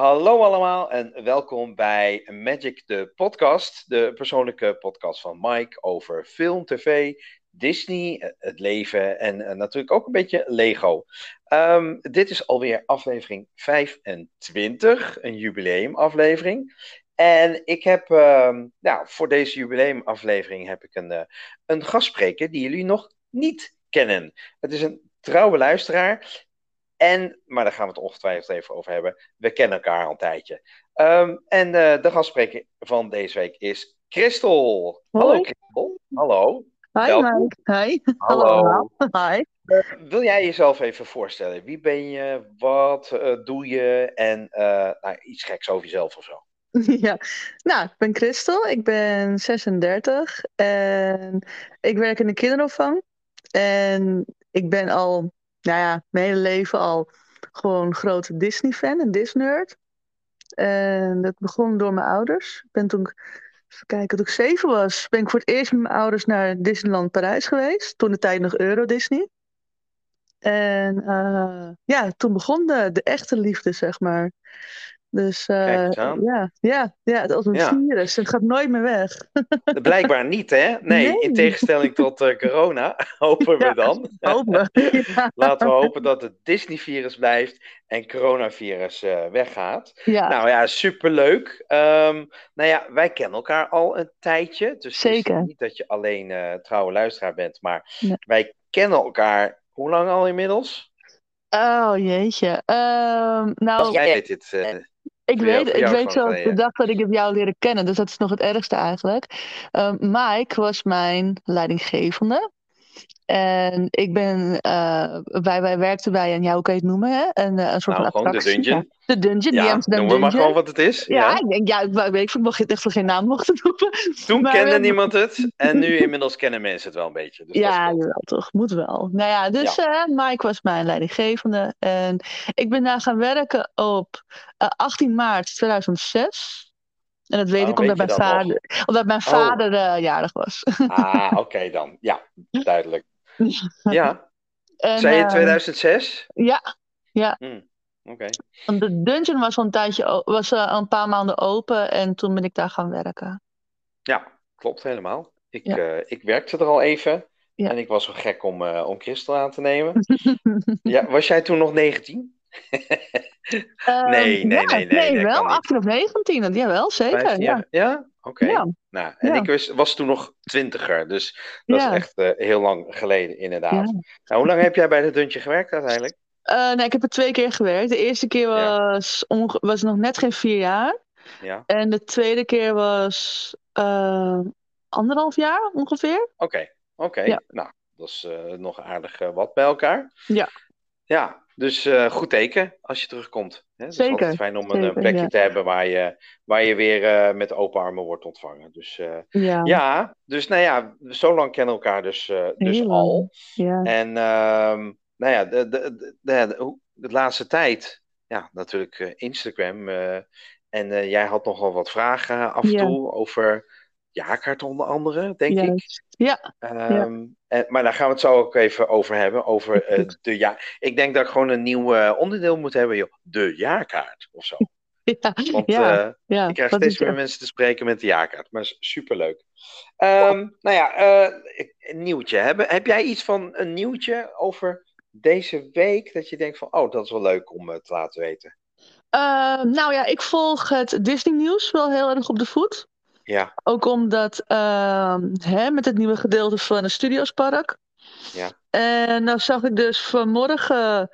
Hallo allemaal en welkom bij Magic de podcast, de persoonlijke podcast van Mike over film, tv, Disney, het leven en uh, natuurlijk ook een beetje Lego. Um, dit is alweer aflevering 25, een jubileumaflevering. En ik heb, uh, nou, voor deze jubileumaflevering heb ik een, uh, een gastspreker die jullie nog niet kennen. Het is een trouwe luisteraar. En, maar daar gaan we het ongetwijfeld even over hebben. We kennen elkaar al een tijdje. Um, en uh, de gastspreker van deze week is Christel. Hoi. Hallo Christel. Hallo. Hi. Mike. Hi. Hallo. Hi. Wil jij jezelf even voorstellen? Wie ben je? Wat uh, doe je? En nou, iets geks over jezelf of zo. Ja, nou, ik ben Christel, ik ben 36 en ik werk in de kinderopvang. En ik ben al, nou ja, mijn hele leven al gewoon grote Disney-fan, een Disney-nerd. En dat begon door mijn ouders. Ik ben toen, even kijken, toen ik zeven was, ben ik voor het eerst met mijn ouders naar Disneyland Parijs geweest. Toen de tijd nog Euro Disney. En uh, ja, toen begon de echte liefde, zeg maar. Dus uh, ja, ja, ja, als een Ja. virus. Het gaat nooit meer weg. Blijkbaar niet, hè? Nee, Nee. in tegenstelling tot uh, corona, hopen we Ja. dan. Hopen. Ja. Laten we hopen dat het Disney-virus blijft en coronavirus uh, weggaat. Ja, Nou ja, superleuk. Um, nou ja, wij kennen elkaar al een tijdje. Dus het Zeker. is niet dat je alleen trouwe luisteraar bent, maar Nee. wij kennen elkaar hoe lang al inmiddels? Oh jeetje. Ehm, nou, Als jij weet dit. Ik weet, ik weet zo de dag dat ik heb jou leren kennen. Dus dat is nog het ergste eigenlijk. Ehm, Mike was mijn leidinggevende. En ik ben, eh, wij, wij werkten bij een, ja, hoe kan je het noemen? Hè? Een, eh, een soort Nou, van gewoon de attractie. dungeon. Ja, de dungeon, die Ja, Amsterdam noem maar gewoon wat het is. Ja, Ja. ik denk, ja, ik weet ik, mocht echt voor geen naam mochten noemen. Toen Maar, kende eh, niemand het en nu inmiddels kennen mensen het wel een beetje. Dus Ja, jawel, toch. Moet wel. Nou ja, dus eh, Mike was mijn leidinggevende. En ik ben daar gaan werken op eh, 18 maart 2006. En dat weet Waarom ik omdat weet mijn vader, omdat mijn Oh. vader jarig was. Ah, oké dan. Ja, duidelijk. Ja, En, zei je eh, 2006? ja, Hm, Oké. de dungeon was al een tijdje, was eh, een paar maanden open. En toen ben ik daar gaan werken. Ja, klopt helemaal. Ik, Ja. eh, ik werkte er al even Ja. en ik was zo gek om, eh, om Christel aan te nemen. Ja, was jij toen nog 19? Ehm, Nee, nee, ja, nee, nee, dat wel. kan niet. 18 of 19, dat- jawel, zeker. Ja. Ja? Oké. Ja. Nou, en Ja. ik was, was toen nog twintiger, dus dat Ja. is echt eh, heel lang geleden, inderdaad. Nou, hoe lang heb jij bij de Duntje gewerkt uiteindelijk? Eh, nee, ik heb er twee keer gewerkt. De eerste keer was, was nog net geen vier jaar. Ja, En de tweede keer was eh, anderhalf jaar ongeveer. oké. Oké, nou, dat is nog aardig wat bij elkaar. Ja. Ja, dus eh, goed teken als je terugkomt. Hè? Het is altijd fijn om een, zeker, eh, plekje ja. te hebben waar je, waar je weer eh, met open armen wordt ontvangen. Dus Ja, ja, dus nou ja, zo lang kennen we elkaar dus, dus Heel al. ja. En ehm, nou ja, de, de, de, de, laatste tijd, ja, natuurlijk Instagram. en jij had nogal wat vragen af en toe over jaarkaart onder andere, denk ik. Ja, Ehm, en, maar daar gaan we het zo ook even over hebben, over eh, de jaar. Ik denk dat ik gewoon een nieuw eh, onderdeel moet hebben, joh. De jaarkaart of zo. ja, Want ja, eh, ja. ik krijg steeds meer echt- mensen te spreken met de jaarkaart. Maar is superleuk. Ehm nou ja, een nieuwtje. Heb, heb jij iets van een nieuwtje over deze week? Dat je denkt van, oh, dat is wel leuk om te laten weten. Eh, nou ja, ik volg het Disney nieuws wel heel erg op de voet. Ja, Ook omdat ehm, hè, met het nieuwe gedeelte van het Studiospark. Ja. En nou zag ik dus vanmorgen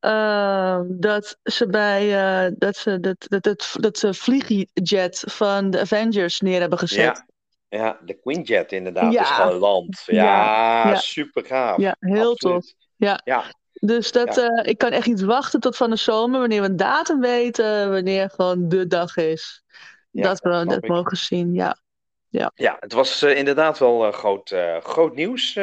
ehm, dat ze bij eh, dat ze dat, dat, dat, dat ze vliegjet van de Avengers neer hebben gezet. ja, ja, de Quinjet inderdaad Ja. is geland. Ja, Ja, ja. super gaaf. Ja, heel tof. Ja. Ja, Dus dat, eh, ik kan echt niet wachten tot van de zomer, wanneer we een datum weten, wanneer gewoon de dag is. Ja, dat we dat mogen zien, ja. ja, het was eh, inderdaad wel eh, groot, eh, groot nieuws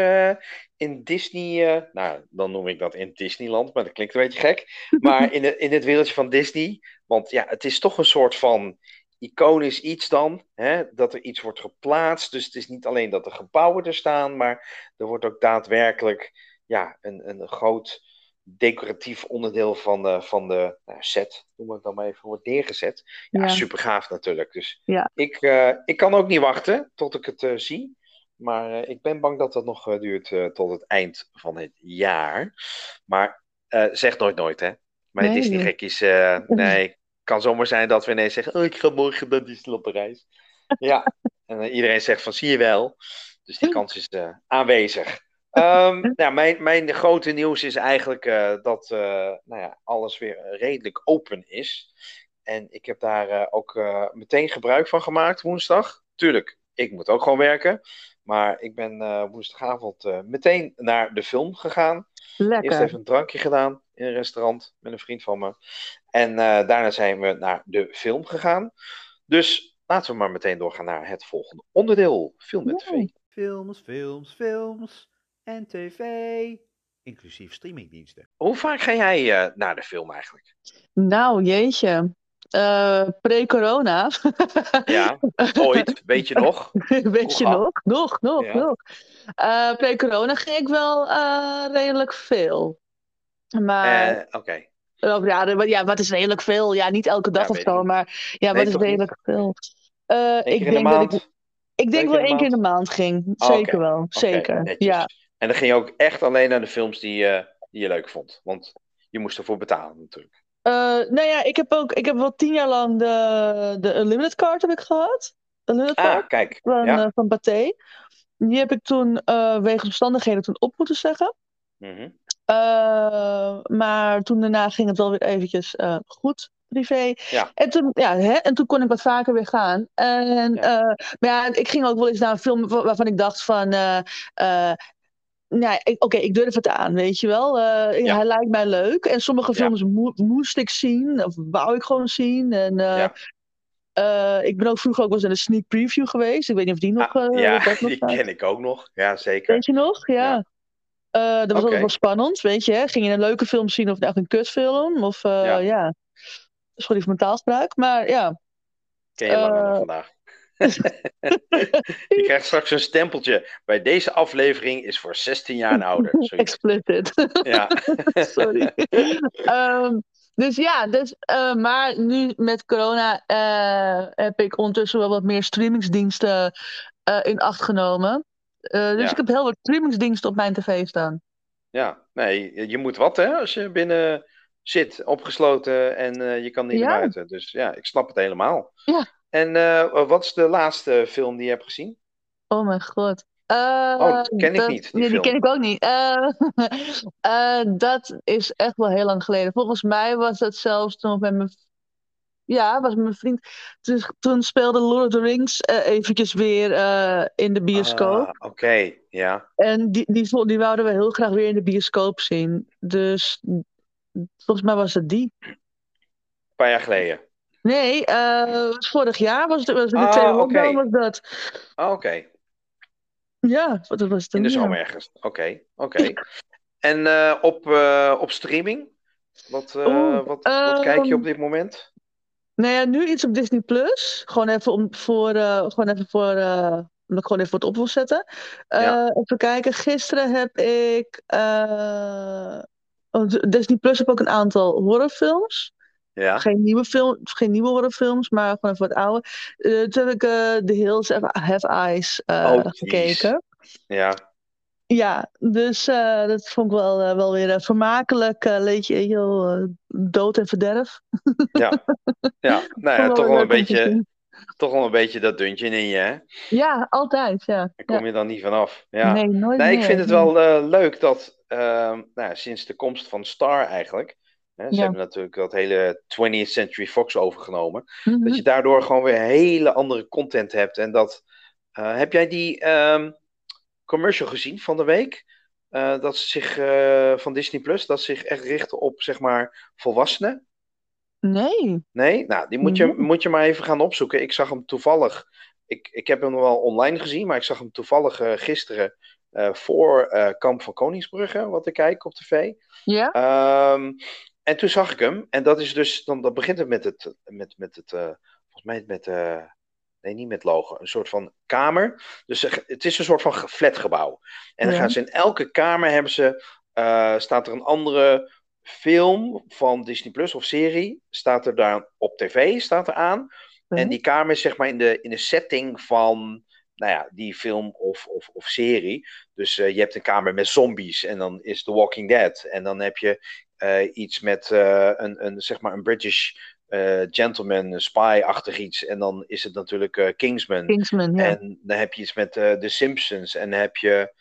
in Disney. nou, dan noem ik dat in Disneyland, maar dat klinkt een beetje gek. Maar in, het in het wereldje van Disney. Want ja, het is toch een soort van iconisch iets dan. Hè, dat er iets wordt geplaatst. Dus het is niet alleen dat de gebouwen er staan, maar er wordt ook daadwerkelijk ja, een, een groot decoratief onderdeel van de, van de nou, set, noem het dan maar even, wordt neergezet. Ja, Ja. super gaaf natuurlijk. Dus Ja. ik, eh, ik kan ook niet wachten tot ik het eh, zie. Maar eh, ik ben bang dat dat nog duurt tot het eind van het jaar. Maar zeg nooit nooit, hè. Mijn Nee. Disney-gekkies, eh, nee, kan zomaar zijn dat we ineens zeggen, oh, ik ga morgen naar Disneyland Parijs. Ja, en iedereen zegt van, zie je wel. Dus die kans is aanwezig. Ehm, nou, mijn, mijn grote nieuws is eigenlijk eh, dat eh, nou ja, alles weer redelijk open is. En ik heb daar eh, ook eh, meteen gebruik van gemaakt woensdag. Tuurlijk, ik moet ook gewoon werken. Maar ik ben eh, woensdagavond eh, meteen naar de film gegaan. Eerst Lekker. even een drankje gedaan in een restaurant met een vriend van me. En eh, daarna zijn we naar de film gegaan. Dus laten we maar meteen doorgaan naar het volgende onderdeel: film en tv. Films, films, films en tv. Inclusief streamingdiensten. Hoe vaak ga jij eh, naar de film eigenlijk? Nou, jeetje. Eh, Pre-corona. Ja, ooit, weet je nog? Weet je nog? Nog, nog, Ja. nog. Eh, Pre-corona ging ik wel eh, redelijk veel. Maar Eh, Oké, Oh, ja, ja, wat is redelijk veel? Ja, niet elke dag Ja, of zo, maar ja, Nee, wat is niet? redelijk veel? Eh, ik de denk dat ik, ik denk wel één keer in de maand? ging. Oh. Zeker wel, zeker. Ja. En dan ging je ook echt alleen naar de films die, eh, die je leuk vond. Want je moest ervoor betalen natuurlijk. Eh, nou ja, ik heb ook, ik heb wel tien jaar lang de, de Unlimited Card heb ik gehad. Unlimited Card Ah, kijk. van, Ja. eh, van Pathé. Die heb ik toen wegens omstandigheden toen op moeten zeggen. Eh, maar toen daarna ging het wel weer eventjes goed, privé. Ja. En, toen, ja, hè, en toen kon ik wat vaker weer gaan. En, Ja. maar ja, ik ging ook wel eens naar een film wa- waarvan ik dacht van... nou, ik- oké, ik durf het aan, weet je wel. Eh, Ja. Hij lijkt mij leuk. En sommige Ja. films moe- moest ik zien, of wou ik gewoon zien. En, eh, Ja. eh, ik ben ook vroeger ook wel eens in een sneak preview geweest. Ik weet niet of die nog... Ah, ja, dat nog die ken ik ook nog. Ja, zeker. Weet je nog? Ja. Dat was altijd wel spannend, weet je. Hè? Ging je een leuke film zien of echt een kutfilm? Of Ja. ja. Sorry voor mijn taalgebruik, maar ja. Ken je langer dan vandaag. je krijgt straks een stempeltje. Bij deze aflevering is voor 16 jaar en ouder. Explicit. Ja. Sorry. Ehm, dus ja, dus, eh, maar nu met corona eh, heb ik ondertussen wel wat meer streamingsdiensten eh, in acht genomen. Dus Ja. ik heb heel wat streamingsdiensten op mijn tv staan. ja, nee, je- moet wat hè, als je binnen zit, opgesloten en je kan niet Ja. naar buiten. Dus ja, ik snap het helemaal. Ja. En eh, wat is de laatste film die je hebt gezien? Oh mijn god. Eh, Oh, dat ken ik dat- niet, die die ken ik ook niet. Eh, dat is echt wel heel lang geleden. Volgens mij was dat zelfs nog met mijn... Ja, was met mijn vriend. Toen, toen speelde Lord of the Rings eventjes weer in de bioscoop. Ah, Oké, ja. En die, die, die wouden we heel graag weer in de bioscoop zien. Dus volgens mij was het die. Een paar jaar geleden. Nee, eh, vorig jaar was het, was de Ah, tweede oké. lockdown was dat. Ah, Oké, Ja, wat was het in de zomer ergens. Oké, oké. En eh, op, eh, op streaming? Wat, wat, wat kijk je ehm, op dit moment? Nou ja, nu iets op Disney Plus. Gewoon even om voor, gewoon even voor, omdat ik gewoon even wat op wil zetten. Ja. Even kijken. Gisteren heb ik Disney Plus heb ook een aantal horrorfilms. Ja, Geen nieuwe film, geen nieuwe horrorfilms, maar gewoon even wat oude. Eh, toen heb ik eh The Hills Have, Have Eyes eh, Oh, gekeken. ja. Ja, dus dat vond ik wel, wel weer vermakelijk. leedje, heel dood en verderf. Ja, ja. nou ja, toch wel wel een beetje, toch wel een beetje dat dungeon in je, hè? Ja, altijd, ja. Daar kom Ja. je dan niet vanaf. Ja. Nee, nooit Nee, ik meer. vind het wel leuk dat nou, sinds de komst van Star eigenlijk, hè, ze Ja. hebben natuurlijk dat hele 20th Century Fox overgenomen, Mhm. dat je daardoor gewoon weer hele andere content hebt. En dat, eh, heb jij die ehm, commercial gezien van de week? Eh, dat ze zich eh, van Disney Plus, dat zich echt richten op zeg maar volwassenen. Nee. Nee? Nou, die moet je, Nee. moet je maar even gaan opzoeken. Ik zag hem toevallig. Ik, ik heb hem nog wel online gezien, maar ik zag hem toevallig gisteren voor Kamp van Koningsbrugge, wat ik kijk op tv. Ja? Ehm, en toen zag ik hem. En dat is dus, dan, dan begint het met het, met, met het eh, volgens mij met, eh, nee niet met logo, een soort van kamer. Dus er- het is een soort van ge- flatgebouw. En dan Ja. gaan ze in elke kamer hebben ze, eh, staat er een andere film van Disney Plus of serie staat er daar op tv staat er aan. En die kamer is zeg maar in de, in de setting van nou ja, die film of, of, of serie. Dus eh, je hebt een kamer met zombies en dan is The Walking Dead. En dan heb je eh, iets met eh, een, een, zeg maar een British gentleman, spy-achtig iets. En dan is het natuurlijk Kingsman. Kingsman, ja. En dan heb je iets met The Simpsons. En dan heb je,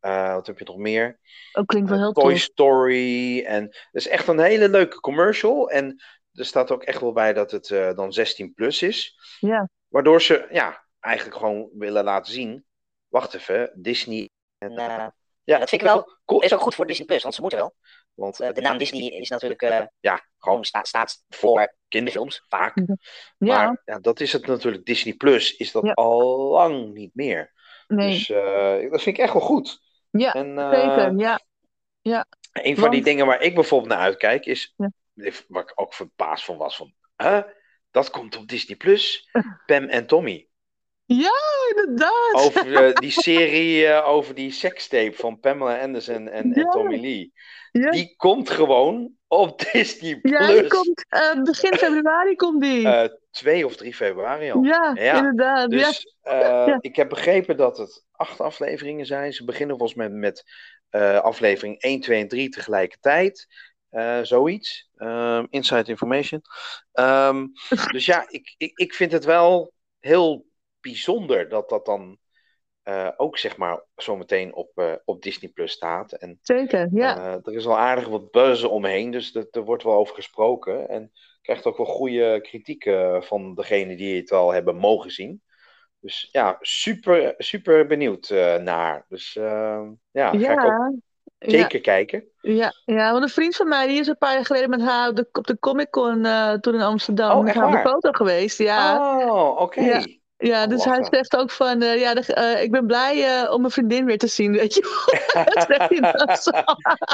wat heb je nog meer? Ook klinkt wel heel Toy. Story. En het is echt een hele leuke commercial. En er staat ook echt wel bij dat het dan 16 plus is. Ja. Waardoor ze, ja, eigenlijk gewoon willen laten zien. Wacht even, Disney. En, eh, ja, dat vind ik wel cool. is ook goed voor Disney Plus, want ze moeten wel. Want eh, de naam Disney is natuurlijk eh, ja, gewoon gewoon sta, staat voor kinderfilms, vaak. Ja, Maar ja, dat is het natuurlijk. Disney Plus is dat Ja. al lang niet meer. nee, Dus eh, dat vind ik echt wel goed. Ja, en, eh, zeker. Ja, Een van die dingen waar ik bijvoorbeeld naar uitkijk is. Ja. Waar ik ook verbaasd van was: van, huh? dat komt op Disney Plus. Pam en Tommy. Inderdaad. Over eh, die serie eh, over die sekstape van Pamela Anderson en, en Ja. Tommy Lee. Ja. Die komt gewoon op Disney Plus. Ja, die komt eh, begin februari komt die. Eh, 2 of 3 februari al. ja, ja, inderdaad. ja. Dus Ja. ik heb begrepen dat het acht afleveringen zijn. Ze beginnen volgens mij met eh, aflevering 1, 2 en 3 tegelijkertijd. Zoiets. Ehm, inside information. Ehm, dus ja, ik, ik, ik vind het wel heel bijzonder dat dat dan eh, ook zeg maar zometeen op, eh, op Disney Plus staat. En Zeker, ja. eh, er is al aardig wat buzz omheen, dus dat- er wordt wel over gesproken. En krijgt ook wel goede kritiek van degenen die het al hebben mogen zien. Dus ja, super, super benieuwd naar. Dus eh, ja, ga ik ook ja. zeker kijken. Ja, ja, want een vriend van mij die is een paar jaar geleden met haar op de, op de Comic Con toen in Amsterdam Oh, met haar op de waar? foto geweest. Ja, Oh, oké. Ja. Ja dus hij zegt ook van, eh, ja, de- eh, ik ben blij eh, om mijn vriendin weer te zien, weet je. Dat zegt hij dan zo.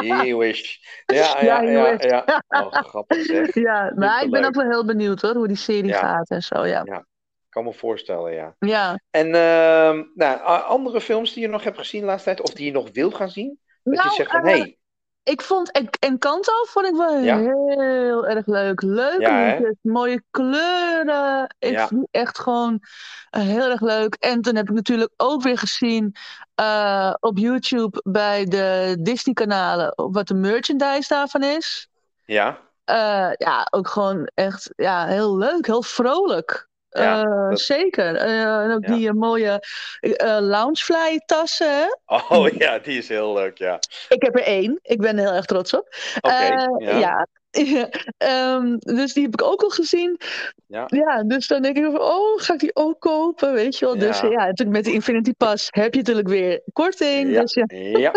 You wish. Ja, ja, Ja, ja. ja. Oh, grappig zeg. Ja, maar ik ben ook wel heel benieuwd hoor, hoe die serie Ja. gaat en zo, ja. Ik kan me voorstellen, ja. Ja, En ehm, nou, andere films die je nog hebt gezien de laatste tijd, of die je nog wil gaan zien? Dat Nou, je zegt van, hé, hey, ik vond En- Encanto vond ik wel Ja. heel erg leuk. Ja, liedjes, mooie kleuren. Ik Ja. vond echt gewoon eh, heel erg leuk. En toen heb ik natuurlijk ook weer gezien eh, op YouTube bij de Disney-kanalen wat de merchandise daarvan is. ja, Eh, ja, ook gewoon echt ja, heel leuk, heel vrolijk. Ja, Eh, dat- Zeker. Eh, en ook Ja. die eh, mooie loungefly tassen. oh ja, die is heel leuk, ja. Ik heb er één. Ik ben er heel erg trots op. Oké, ja. Ja. Ehm, dus die heb ik ook al gezien. Ja. dus dan denk ik van, oh, ga ik die ook kopen, weet je wel. Dus Ja. ja, natuurlijk met de Infinity Pass heb je natuurlijk weer korting. Ja. Dus ja, Ja,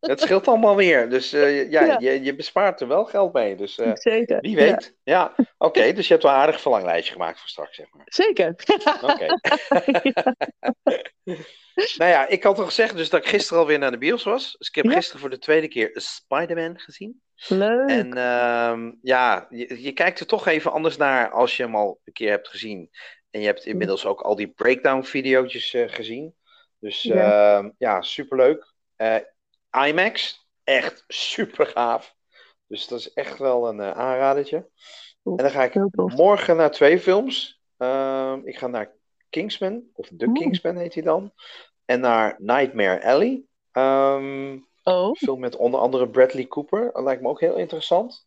het scheelt allemaal weer. Dus eh, ja, Ja. Je, je bespaart er wel geld mee. Dus eh, zeker. wie Ja, weet. Ja, oké. dus je hebt wel een aardig verlanglijstje gemaakt voor straks, zeg maar. zeker. Oké. nou ja, ik had al gezegd dus dat ik gisteren alweer naar de bios was. Dus ik heb Ja. gisteren voor de tweede keer Spider-Man gezien. Leuk. En ehm, ja, je, je kijkt er toch even anders naar als je hem al een keer hebt gezien. En je hebt inmiddels ook al die breakdown-video's gezien. Dus Ja. ja, ja superleuk. Eh, IMAX, echt super gaaf. Dus dat is echt wel een eh, aanradertje. En dan ga ik morgen naar twee films. Ehm, ik ga naar Kingsman, of The Oeh. Kingsman heet hij dan. En naar Nightmare Alley. Ehm, Oh, film met onder andere Bradley Cooper. Dat lijkt me ook heel interessant.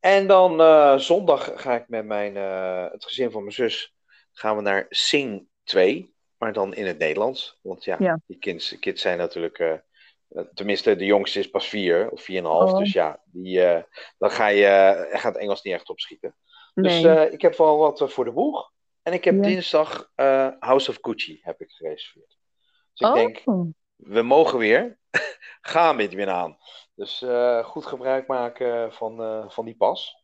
En dan eh, zondag ga ik met mijn, eh, het gezin van mijn zus gaan we naar Sing 2. Maar dan in het Nederlands. Want ja, Ja. die kids, kids zijn natuurlijk... eh, tenminste, de jongste is pas vier of vier en een half. Oh. Dus ja, die, dan ga je, gaat Engels niet echt opschieten. nee. Dus ik heb wel wat voor de boeg. En ik heb Ja. dinsdag House of Gucci heb ik gereserveerd. Dus ik oh, denk, we mogen weer. Gaan we het weer aan. Dus eh, goed gebruik maken van, eh, van die pas.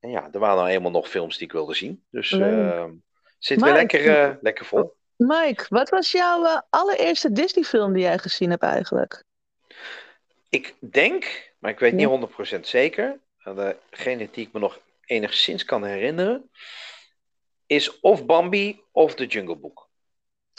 En ja, er waren nou eenmaal nog films die ik wilde zien. Dus Leuk. eh, zit Maar weer lekker, eh, lekker vol. Mike, wat was jouw allereerste Disney-film die jij gezien hebt eigenlijk? Ik denk, maar ik weet Ja. niet 100% zeker. Degene die ik me nog enigszins kan herinneren. Is of Bambi of The Jungle Book.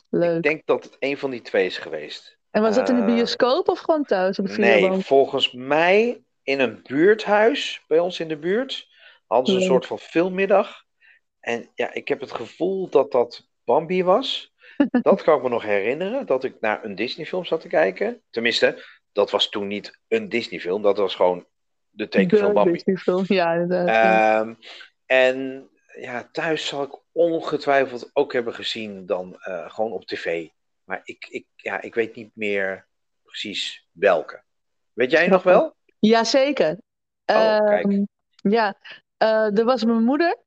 Leuk. Ik denk dat het een van die twee is geweest. En was dat in de eh, bioscoop of gewoon thuis op Nee, volgens mij in een buurthuis bij ons in de buurt. Hadden ze een soort van filmmiddag. En ja, ik heb het gevoel dat dat Bambi was. Dat kan ik me nog herinneren, dat ik naar een Disney-film zat te kijken. Tenminste, dat was toen niet een Disney-film, dat was gewoon de tekenfilm Bambi. Disney-film, ja, inderdaad. ja. Ehm, en ja, thuis zal ik ongetwijfeld ook hebben gezien dan eh, gewoon op tv. Maar ik, ik, ja, ik weet niet meer precies welke. Weet jij nog wel? Jazeker. Oh, kijk. Ehm, ja, Eh, er was mijn moeder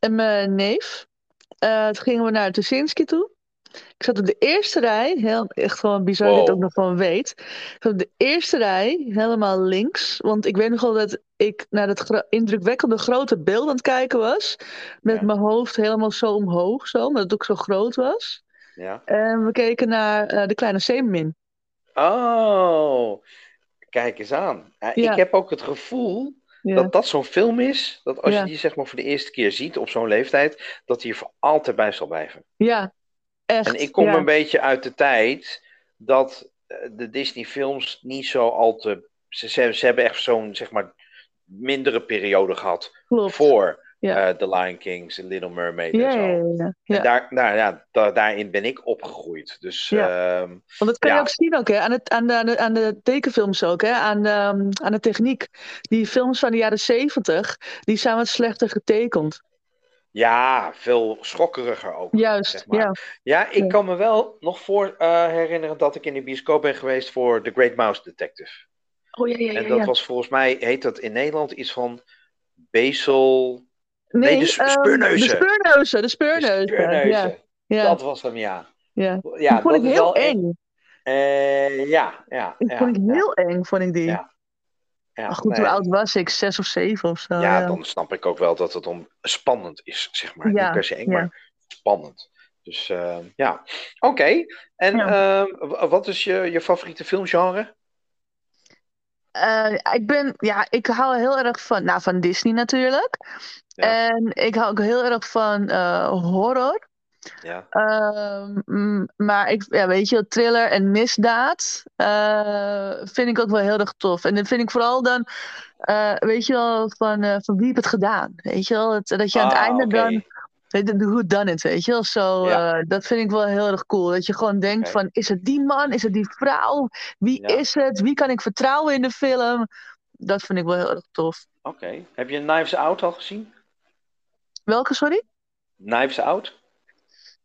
en mijn neef. Eh, toen gingen we naar Tuschinski toe. Ik zat op de eerste rij, heel, echt gewoon bizar dat Wow. ook nog van weet. Ik zat op de eerste rij, helemaal links. Want ik weet nog wel dat ik naar dat gro- indrukwekkende grote beeld aan het kijken was. Met Ja. mijn hoofd helemaal zo omhoog, zo, omdat het ook zo groot was. Ja. En we keken naar eh, de kleine Zeemermin. Oh, kijk eens aan. Ja, Ja. Ik heb ook het gevoel Ja. dat dat zo'n film is, dat als je die zeg maar voor de eerste keer ziet op zo'n leeftijd, dat die er voor altijd bij zal blijven. ja, echt. En ik kom een beetje uit de tijd dat eh, de Disney-films niet zo al te. Ze, ze, ze hebben echt zo'n, zeg maar, mindere periode gehad Klopt. voor Ja. eh, The Lion King, The Little Mermaid Ja, en zo. ja, ja. En daar, nou, ja, da- daarin ben ik opgegroeid. Dus Ja. ehm, Want dat kan je ook zien ook, hè? Aan, het, aan, de, aan, de, aan de tekenfilms ook, hè? Aan, de, ehm, aan de techniek. Die films van de jaren zeventig, die zijn wat slechter getekend. ja, veel schokkeriger ook. Juist, zeg maar. ja. Ja, ik kan me wel nog voor eh, herinneren dat ik in de bioscoop ben geweest voor The Great Mouse Detective. Oh ja, ja, ja. En dat was volgens mij, heet dat in Nederland iets van Bezel. Nee, nee, de ehm, speurneuzen. De speurneuzen, de speurneuzen. Ja, ja, Dat was hem, ja. ja. Ja, Die vond ik heel wel eng. Eh, ja, ja. Ik ja, vond ik heel eng, vond ik die. Ja, goed, nee. hoe oud was ik? Zes of zeven of zo. Ja, dan snap ik ook wel dat het om spannend is, zeg maar. Niet per se eng, maar spannend. Dus eh, ja, oké. En ehm, wat is je, je favoriete filmgenre? Eh, ik ben, ja, ik hou heel erg van, nou, van Disney natuurlijk. Ja. En ik hou ook heel erg van eh, horror. Ja, Ehm, mm, maar ik, ja, weet je, thriller en misdaad eh, vind ik ook wel heel erg tof. En dat vind ik vooral dan, eh, weet je wel, van, van wie heeft het gedaan? Weet je wel, het, dat je aan het Ah, einde oké. dan, who done it, weet je wel. Zo, Ja. dat vind ik wel heel erg cool. Dat je gewoon denkt van, is het die man? Is het die vrouw? Wie Ja. is het? Wie kan ik vertrouwen in de film? Dat vind ik wel heel erg tof. Oké. Heb je Knives Out al gezien? Welke, sorry? Knives Out?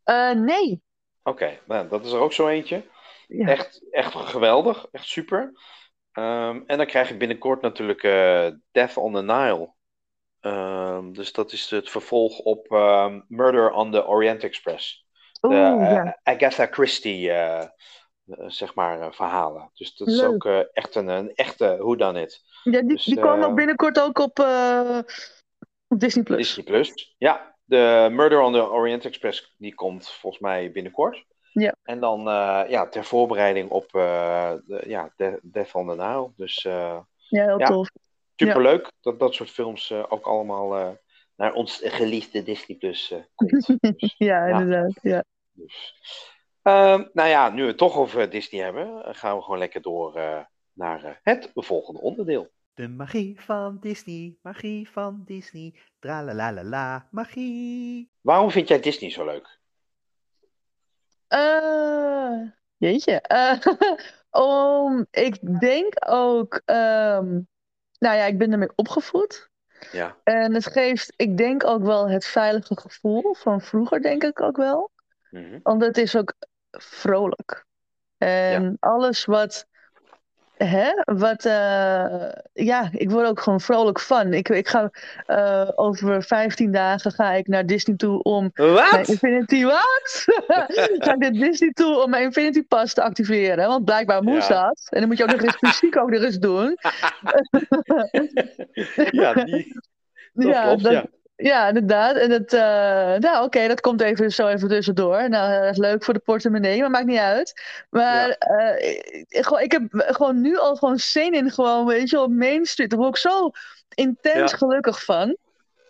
Eh, nee. Oké, nou, dat is er ook zo eentje. Ja. Echt, echt geweldig, echt super. Ehm, en dan krijg je binnenkort natuurlijk eh, Death on the Nile. Ehm, dus dat is het vervolg op ehm, Murder on the Orient Express. De Oeh, eh, ja. Agatha Christie, zeg maar, verhalen. Dus dat is ook echt een, een echte whodunit. Ja, die, Dus, die komen ook binnenkort ook op, op Disney Plus. Disney Plus. Ja, de Murder on the Orient Express die komt volgens mij binnenkort. Ja. En dan eh, ja, ter voorbereiding op eh, de, ja, De- Death on the Nile. Dus eh Ja, heel Ja. tof. superleuk dat dat soort films ook allemaal naar ons geliefde Disney Plus komt. Dus, Ja, inderdaad. Ja. dus. Ehm, nou ja, nu we het toch over Disney hebben, gaan we gewoon lekker door naar het volgende onderdeel. De magie van Disney, magie van Disney, tralalalala, magie. Waarom vind jij Disney zo leuk? Eh, jeetje. Eh, om, ik denk ook, ehm, nou ja, ik ben ermee opgevoed. Ja, En het geeft, ik denk ook wel het veilige gevoel van vroeger, denk ik ook wel. Mhm. Want het is ook vrolijk. En alles wat, hè, wat, eh, ja, ik word ook gewoon vrolijk van. Ik, ik ga eh, over 15 dagen ga ik naar Disney toe om mijn Wat? Infinity, wat? ga ik naar Disney toe om mijn Infinity Pass te activeren? Want blijkbaar moest Ja. dat. En dan moet je ook nog eens fysiek ook nog eens doen. ja, die, dat ja, klopt, dat- ja. Ja, inderdaad. En het, eh, nou oké, dat komt even zo even tussendoor. Nou, dat is leuk voor de portemonnee, maar maakt niet uit. Maar eh, ik, heb gewoon nu al gewoon zin in, gewoon, weet je, op Main Street. Daar word ik zo intens Ja. gelukkig van.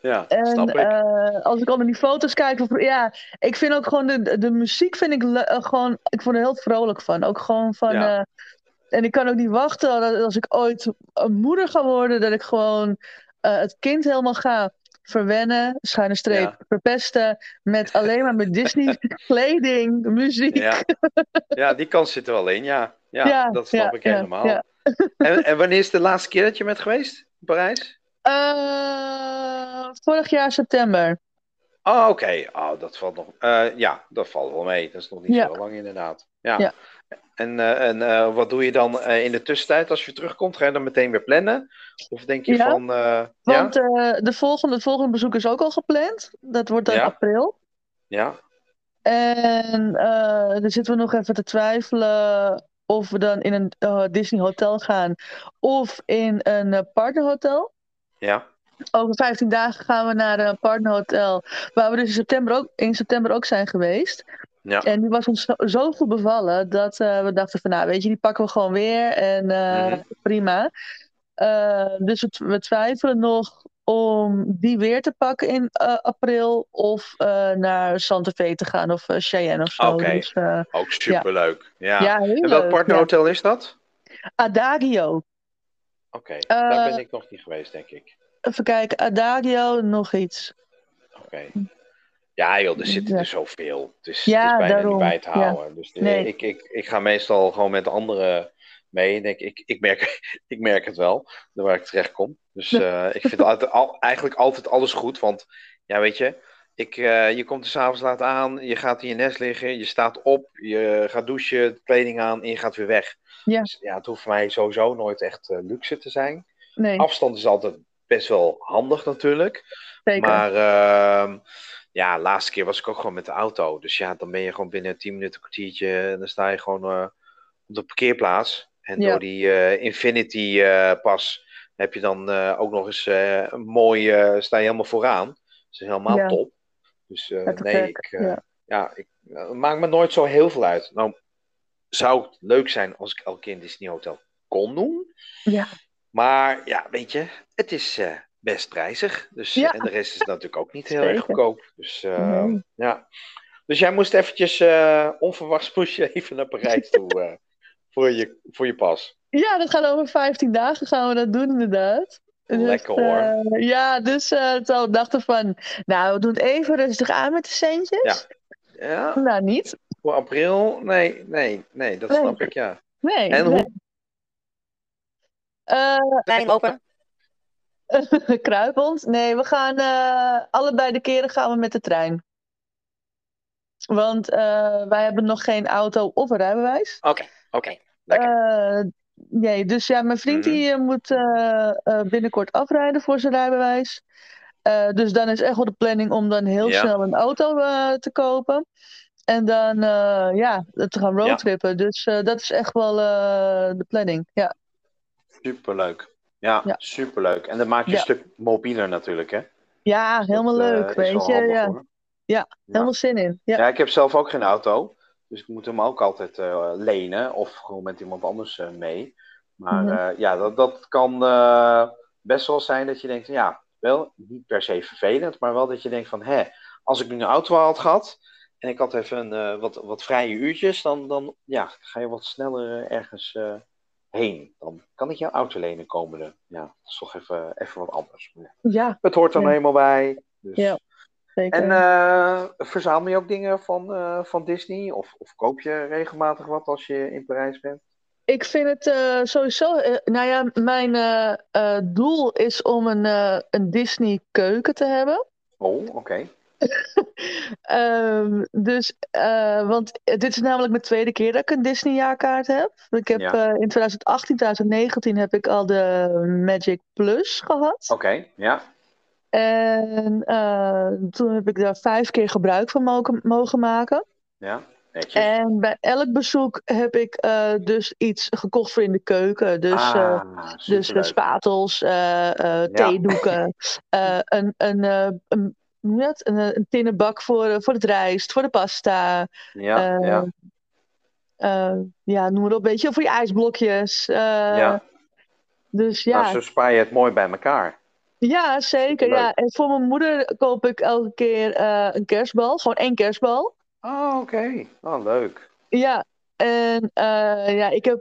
Ja, En snap ik. eh, als ik al naar die foto's kijk, ja, ik vind ook gewoon de, de, muziek vind ik gewoon, ik word er heel vrolijk van. Ook gewoon van, Ja. en ik kan ook niet wachten dat als ik ooit een moeder ga worden, dat ik gewoon het kind helemaal ga verwennen, schuine streep, Ja. verpesten, met alleen maar met Disney kleding, muziek. Ja. ja, die kans zit er wel in, ja. Ja, dat snap ik helemaal. En, en wanneer is de laatste keer dat je bent geweest in Parijs? Eh, vorig jaar september. Oh, oké. Oh, dat valt nog. eh, ja, dat valt wel mee. Dat is nog niet zo lang inderdaad. Ja. Ja. En, eh, en eh, wat doe je dan eh, in de tussentijd als je terugkomt? Ga je dan meteen weer plannen? Of denk je Ja, van. Want ja? de volgende, het volgende bezoek is ook al gepland. Dat wordt dan Ja. april. Ja. En dan zitten we nog even te twijfelen of we dan in een Disney hotel gaan of in een partnerhotel. Ja. Over 15 dagen gaan we naar een partnerhotel, waar we dus in september ook, in september ook zijn geweest. Ja. En die was ons zo, zo goed bevallen dat eh, we dachten van nou weet je, die pakken we gewoon weer en eh, Mhm. prima. Eh, dus we, we twijfelen nog om die weer te pakken in april of naar Santa Fe te gaan of Cheyenne of zo. Oké. Dus, Ook superleuk. Ja. ja, en welk partnerhotel is dat? Adagio. Oké, daar ben ik nog niet geweest, denk ik. Even kijken, Adagio, nog iets. Oké. Ja, joh, er zitten er zoveel. Het is, Ja, het is bijna daarom. niet bij te Ja. houden. Dus eh, Nee. ik, ik, ik ga meestal gewoon met anderen mee. En ik, ik, ik, merk, ik merk het wel, waar ik terecht kom. Dus eh, ik vind altijd, al, eigenlijk altijd alles goed. Want, ja, weet je, ik, eh, je komt er s'avonds laat aan, je gaat in je nest liggen, je staat op, je gaat douchen, kleding aan en je gaat weer weg. Ja. Dus, ja, het hoeft voor mij sowieso nooit echt luxe te zijn. Nee, Afstand is altijd best wel handig natuurlijk. zeker. Maar ehm, ja, laatste keer was ik ook gewoon met de auto. Dus ja, dan ben je gewoon binnen 10 minuten, een kwartiertje. En dan sta je gewoon eh, op de parkeerplaats. En Ja. door die eh, Infinity eh, pas heb je dan ook nog eens een mooi, sta je helemaal vooraan. Dat is helemaal Ja. top. Dus nee, ik, ja. ja, ik, maakt me nooit zo heel veel uit. Nou, zou het leuk zijn als ik elke keer in Disney Hotel kon doen. Ja. Maar ja, weet je, het is best prijzig. Dus, Ja. En de rest is natuurlijk ook niet heel erg goedkoop. Dus, eh, Nee. ja. dus jij moest eventjes eh, onverwachts moest je even naar Parijs toe eh, voor, je, voor je pas. Ja, dat gaat over 15 dagen gaan we dat doen inderdaad. Dus, Lekker, hoor. eh, ja, dus eh toen dachten we van, nou we doen het even rustig aan met de centjes. Ja, Nou niet. voor april? Nee, nee, nee, dat Nee. snap ik, ja. Nee. En nee. hoe, Eh, Leiding open. kruipend. Nee, we gaan eh, allebei de keren gaan we met de trein. Want eh, wij hebben nog geen auto of een rijbewijs. Oké, oké. Lekker. Eh, nee, dus ja, mijn vriend Mhm. die moet eh, eh, binnenkort afrijden voor zijn rijbewijs. Eh, dus dan is echt wel de planning om dan heel Ja. snel een auto eh, te kopen. En dan eh, ja, te gaan roadtrippen. Dus eh, dat is echt wel eh, de planning. Ja, superleuk. Ja, Ja. superleuk. En dat maakt je Ja. een stuk mobieler natuurlijk, hè? ja helemaal Dat, eh, leuk, weet je. Ja, hoor. helemaal zin in. Ja, Ja, ik heb zelf ook geen auto. Dus ik moet hem ook altijd eh, lenen. Of gewoon met iemand anders eh, mee. Maar Mhm. ja, dat, dat kan best wel zijn dat je denkt, ja, wel niet per se vervelend. Maar wel dat je denkt van, hè, als ik nu een auto had gehad. En ik had even een, wat, wat vrije uurtjes. Dan, dan ja, ga je wat sneller ergens heen. Dan kan ik jouw auto lenen komende. Ja, dat is toch even, even wat anders. Ja Het hoort er Ja. nou eenmaal bij. Dus. Ja. zeker. En eh, verzamel je ook dingen van, eh, van Disney? Of, of koop je regelmatig wat als je in Parijs bent? Ik vind het eh, sowieso. eh, nou ja, mijn doel is om een, een Disney keuken te hebben. Oh, oké. Ehm, dus, eh, want dit is namelijk mijn tweede keer dat ik een Disney jaarkaart heb. Ik heb Ja. eh, in 2018, 2019 heb ik al de Magic Plus gehad. Oké, ja. En eh, toen heb ik daar vijf keer gebruik van mogen, mogen maken. Ja, netjes. En bij elk bezoek heb ik dus iets gekocht voor in de keuken. Dus, ah, dus spatels, theedoeken, eh, een, een, een, noem je dat? een, eh, een tinnen bak voor, eh, voor het rijst, voor de pasta. Ja, eh, ja, ja, noem maar op, weet je, voor je ijsblokjes. ja. Dus ja, Nou, zo spaar je het mooi bij elkaar. ja, zeker. Ja. En voor mijn moeder koop ik elke keer een kerstbal, gewoon één kerstbal. Oh, oké. Oh, leuk. Ja, En ja, ik heb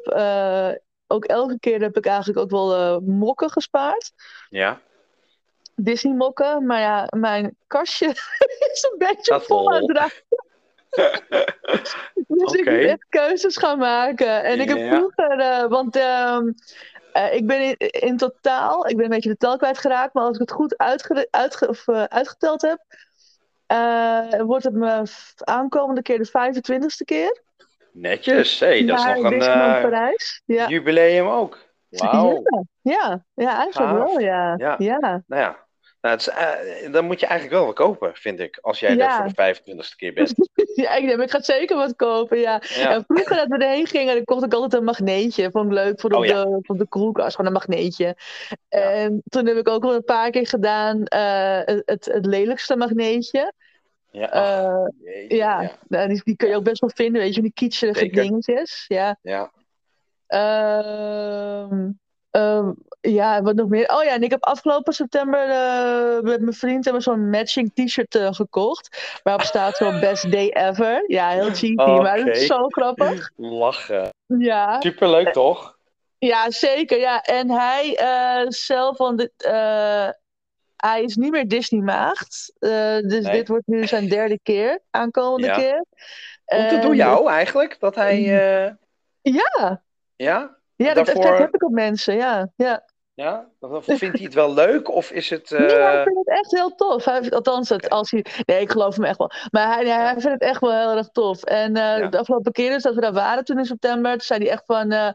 ook elke keer heb ik eigenlijk ook wel mokken gespaard. Ja. Disney mokken. Maar ja, mijn kastje is een beetje vol aan het. Dus ik moet echt keuzes gaan maken. En ik heb vroeger, eh, want ehm, eh, ik ben in, in totaal, ik ben een beetje de tel kwijtgeraakt, maar als ik het goed uitge, uitge- of, eh, uitgeteld heb, wordt het me aankomende keer de 25ste keer. Netjes. Hey, dat is nog een Parijs. Ja. jubileum ook. Wauw. Ja, ja, eigenlijk Gaaf. wel, ja. Ja. ja. Nou ja. Nou, het is, eh, dan moet je eigenlijk wel wat kopen, vind ik. Als jij Ja. er voor de 25ste keer bent. Ja, ik, denk, ik ga zeker wat kopen, ja. Ja. En vroeger dat we erheen gingen, dan kocht ik altijd een magneetje. Vond ik leuk voor Oh, ja. de, voor de koelkast, gewoon een magneetje. En toen heb ik ook wel een paar keer gedaan eh, het, het, lelijkste magneetje. Ja, ach, Eh, ja, ja. nou, die, die kun je ook best wel vinden, weet je, die Zeker. dingetjes. Ja. Ja. Ehm, ehm, ja, wat nog meer? Oh ja, en ik heb afgelopen september eh, met mijn vriend hebben zo'n matching t-shirt eh, gekocht. Waarop staat zo best day ever. Ja, heel cheesy, maar dat is zo grappig. Lachen. Ja, Superleuk, toch? ja zeker. Ja. En hij eh, zelf, want dit, eh, hij is niet meer Disney-maagd. Eh, dus Nee. dit wordt nu zijn derde keer, aankomende Ja. keer. Komt het door jou eigenlijk? Dat hij... eh, Ja, ja? ja dat Daarvoor- heb ik op mensen, ja. ja. Ja? Vindt hij het wel leuk? Of is het... eh, Nee, hij vindt het echt heel tof. Hij, althans, het, als hij, nee, ik geloof hem echt wel. Maar hij, hij vindt het echt wel heel erg tof. En eh, Ja. de afgelopen keer dus dat we daar waren toen in september, toen zei hij echt van... eh,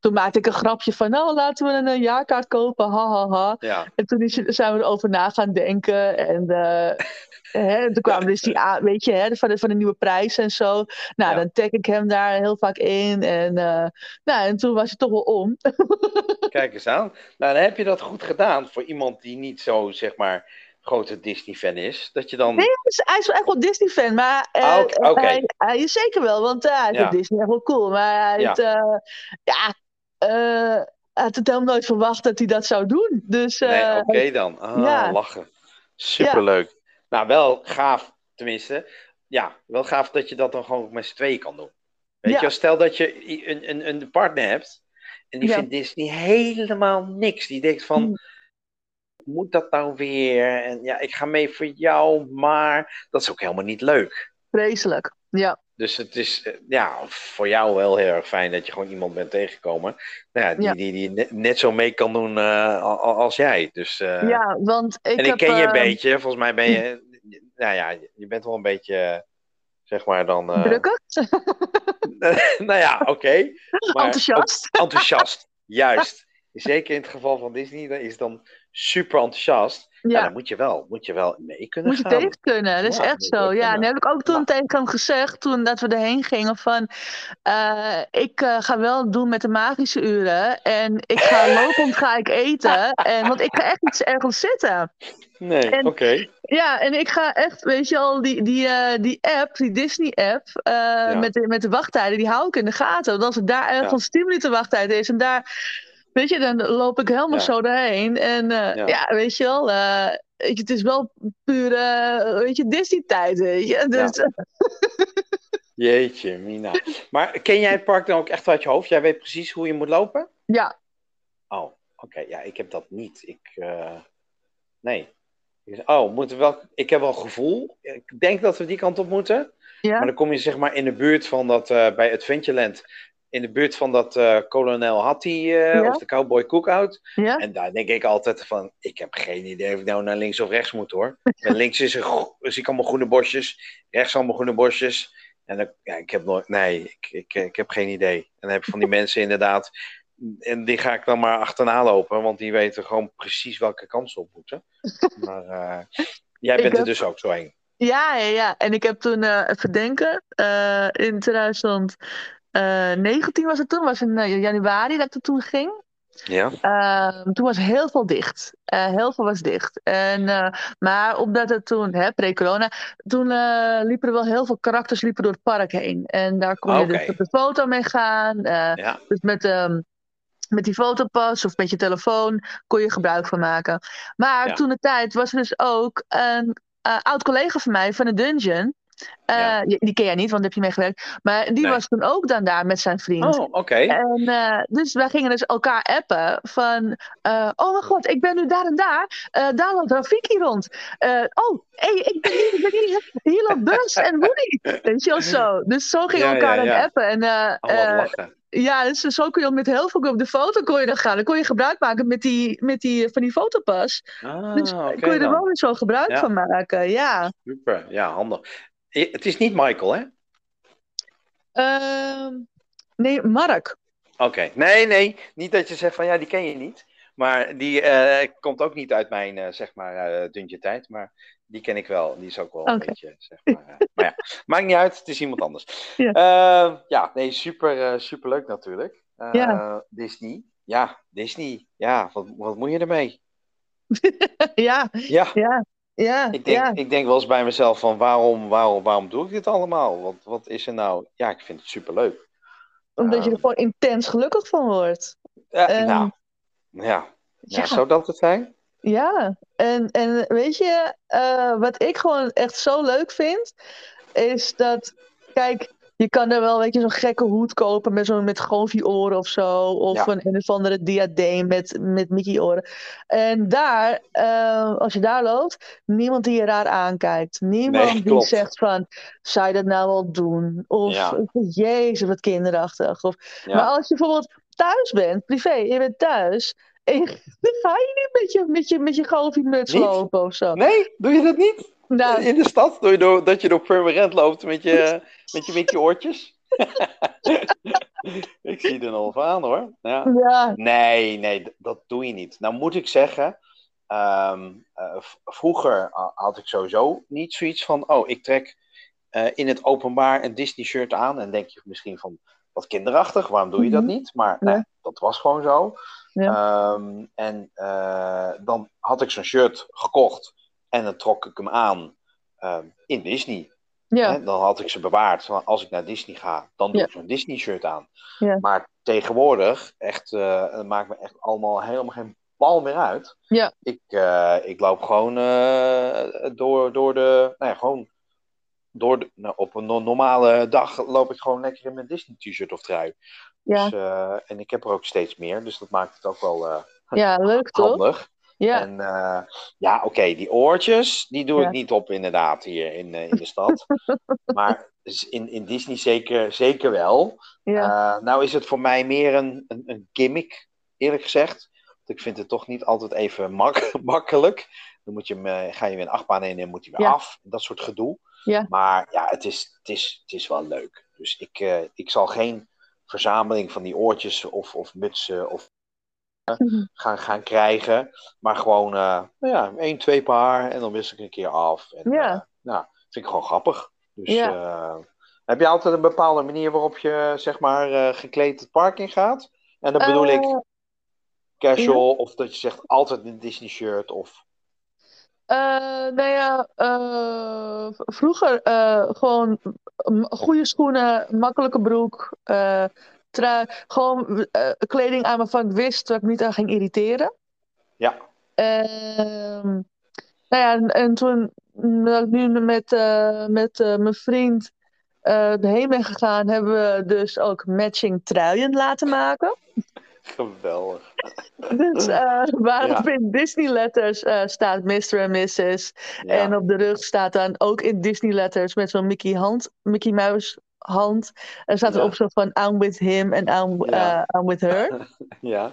toen maakte ik een grapje van, nou laten we een, eh, jaarkaart kopen, ha ha ha. Ja. En toen is, zijn we erover na gaan denken. En eh, hè, toen kwamen dus die, weet je, hè, van, de, van de nieuwe prijs en zo. Nou, Ja. dan tag ik hem daar heel vaak in. En, eh, nou, en toen was het toch wel om. Kijk eens aan. Nou, dan heb je dat goed gedaan voor iemand die niet zo, zeg maar, grote Disney-fan is. Dat je dan... Nee, hij is, hij is echt wel Disney-fan, maar Ah, oké. hij, hij is zeker wel, want hij Ja. vindt Disney echt wel cool. Maar hij Ja. heeft, ja, eh, had het helemaal nooit verwacht dat hij dat zou doen. Dus eh, Nee, oké dan. Ah, ja. lachen. Superleuk. Nou, wel gaaf, tenminste. Ja, wel gaaf dat je dat dan gewoon met z'n tweeën kan doen. Weet Ja. je, stel dat je een, een, een partner hebt en die vindt Disney helemaal niks. Die denkt van, Mm. moet dat nou weer? En ja, ik ga mee voor jou, maar dat is ook helemaal niet leuk. vreselijk. Ja, Dus het is eh, ja, voor jou wel heel erg fijn dat je gewoon iemand bent tegengekomen. Nou ja, die, Ja. die, die net, zo mee kan doen eh, als jij. Dus, eh, ja want ik en ik heb... ken je een eh, beetje. Volgens mij ben je. Nou ja, je bent wel een beetje. Zeg maar dan. Drukker, nou ja, oké. enthousiast. enthousiast. Juist. Zeker in het geval van Disney. Dan is dan super enthousiast. Ja. Ja, dan moet je wel, moet je wel mee kunnen moet je gaan. tegen kunnen. Dat is Ja, echt zo. Ja, en heb ik ook toen tegen hem gezegd, toen dat we erheen gingen, van eh, ik eh, ga wel doen met de magische uren en ik ga lopend ga ik eten, en, want ik ga echt niet ergens zitten. Nee, oké. Ja, en ik ga echt, weet je al, die, die, eh, die app, die Disney-app, met, de, met de wachttijden, die hou ik in de gaten. Want als het daar ergens 10 minuten wachttijd is en daar, weet je, dan loop ik helemaal Ja. zo doorheen. En eh, Ja. ja. weet je wel, eh, weet je, het is wel pure, weet je, Disney-tijd, weet je. Dus, Jeetje, Mina. Maar ken jij het park dan ook echt uit je hoofd? Jij weet precies hoe je moet lopen? ja, Oh, oké. Ja, ik heb dat niet. Ik, eh, nee. Oh, moeten we wel... ik heb wel gevoel. Ik denk dat we die kant op moeten. ja, Maar dan kom je zeg maar in de buurt van dat, eh, bij Adventureland, in de buurt van dat eh Kolonel Hattie Ja. of de Cowboy Cookout. ja. En daar denk ik altijd van, ik heb geen idee of ik nou naar links of rechts moet hoor. En links is er, gro- zie ik allemaal groene bosjes, rechts allemaal groene bosjes. En dan, ja, ik heb nooit, nee, ik, ik, ik heb geen idee. En dan heb ik van die mensen inderdaad, en die ga ik dan maar achterna lopen, want die weten gewoon precies welke kant ze op moeten. Maar eh, jij bent er dus ook zo heen. Ja, ja, ja. En ik heb toen, eh even denken, eh, in 2019 was het toen, was in eh, januari dat er toen ging. Ja? Ehm, toen was heel veel dicht. Eh, heel veel was dicht. En, eh, maar omdat het toen, hè, pre-corona, toen eh, liepen er wel heel veel karakters liepen door het park heen. En daar kon je dus op de foto mee gaan. eh, Ja, dus met, ehm, met die fotopas of met je telefoon kon je gebruik van maken. Maar Ja. toen de tijd was er dus ook een eh, oud collega van mij van de Dungeon. Eh, Ja. die, die ken jij niet, want daar heb je meegewerkt. Maar die Nee. was toen ook dan daar met zijn vriend. Oh, oké. En eh, dus wij gingen dus elkaar appen van... eh, oh mijn god, ik ben nu daar en daar. Daar loopt Rafiki rond. Oh, hey, ik ben hier, ik ben hier. Hier loopt Bus en Woody. Weet je wel zo. Dus zo gingen we Ja, elkaar ja, dan appen. En Oh, ja, dus zo kun je met heel veel op de foto kon je dan gaan. Dan kon je gebruik maken met die, met die, van die fotopas. Ah, Dus kon je er wel weer zo gebruik van maken. Ja. Super, ja, handig. Het is niet Michael, hè? Ehm, nee, Mark. Oké, nee, nee, niet dat je zegt van ja, die ken je niet. Maar die eh, komt ook niet uit mijn, eh, zeg maar, eh duntje tijd. Maar die ken ik wel. Die is ook wel een beetje, zeg maar. maar ja, maakt niet uit, het is iemand anders. Ja. Eh, ja, nee, super, super leuk natuurlijk. Ja. Disney. Ja, Disney. Ja, wat, wat moet je ermee? ja, Ja, ja, ja. ik denk, ja. ik denk wel eens bij mezelf van waarom, waarom, waarom doe ik dit allemaal? Wat, wat is er nou? Ja, ik vind het super leuk. Omdat je er Ehm. gewoon intens gelukkig van wordt. Ja, Ehm, nou, ja. ja. Ja. zou dat het zijn? Ja, en, en weet je, eh, wat ik gewoon echt zo leuk vind, is dat, kijk, je kan er wel, weet je, zo'n gekke hoed kopen met zo'n met goofy-oren of zo, of Ja. een een of andere diadeem met, met Mickey-oren. En daar, eh, als je daar loopt, niemand die je raar aankijkt. Niemand Nee, die zegt van, zou je dat nou wel doen? Of, Ja. jezus, wat kinderachtig. Of, Ja. Maar als je bijvoorbeeld thuis bent, privé, je bent thuis, en je, dan ga je niet met je, met je, met je Niet? lopen of zo. Nee, doe je dat niet? Nou, In de stad? Door, dat je door Purmerend loopt met je, met je Mickey oortjes? ik zie er nog van aan hoor. Ja. ja, Nee, nee, dat doe je niet. Nou moet ik zeggen, ehm, eh, vroeger ha- had ik sowieso niet zoiets van, oh, ik trek eh, in het openbaar een Disney shirt aan. En denk je misschien van, wat kinderachtig, waarom doe je dat Mhm. niet? Maar Ja. nee, dat was gewoon zo. Ehm, en eh, dan had ik zo'n shirt gekocht en dan trok ik hem aan ehm, in Disney. ja, Hè, dan had ik ze bewaard. Van als ik naar Disney ga, dan doe Ja. ik zo'n Disney shirt aan. Ja. Maar tegenwoordig, echt, eh, het maakt me echt allemaal helemaal geen bal meer uit. Ja. Ik, eh, ik loop gewoon eh, door, door de, nou ja, gewoon door de, nou, op een no- normale dag loop ik gewoon lekker in mijn Disney t-shirt of trui. ja, Dus, en ik heb er ook steeds meer, dus dat maakt het ook wel ja, leuk toch? Ja, En eh, ja, oké, die oortjes, die doe Ja. ik niet op inderdaad hier in, eh, in de stad. maar in, in Disney zeker, zeker wel. ja, Eh, nou is het voor mij meer een, een, een gimmick, eerlijk gezegd. Want ik vind het toch niet altijd even mak makkelijk. Dan moet je hem, ga je weer een achtbaan in en moet hij weer Ja. af. Dat soort gedoe. Maar ja, het is, het, is, het is wel leuk. Dus ik, ik zal geen verzameling van die oortjes of, of mutsen of. Gaan, gaan krijgen. Maar gewoon eh, nou ja, één, twee paar en dan wissel ik een keer af. En, Ja. eh, nou, vind ik gewoon grappig. Dus Ja. eh, heb je altijd een bepaalde manier waarop je zeg maar gekleed het park in gaat? En dan bedoel ik casual of dat je zegt altijd een Disney shirt of... Nou ja, vroeger gewoon goede schoenen, makkelijke broek, trui, gewoon eh, kleding aan waarvan ik wist dat ik me niet aan ging irriteren. Ja, Ehm, nou ja, en, en toen dat ik nu met, eh, met eh, mijn vriend heen ben gegaan, hebben we dus ook matching truien laten maken. geweldig. Dus waarop Ja. in Disney letters staat Mr. en Mrs. Ja, En op de rug staat dan ook in Disney letters met zo'n Mickey hand, Mickey Mouse hand. En staat Ja. erop zo van I'm with him en I'm, Ja. eh, I'm with her. ja.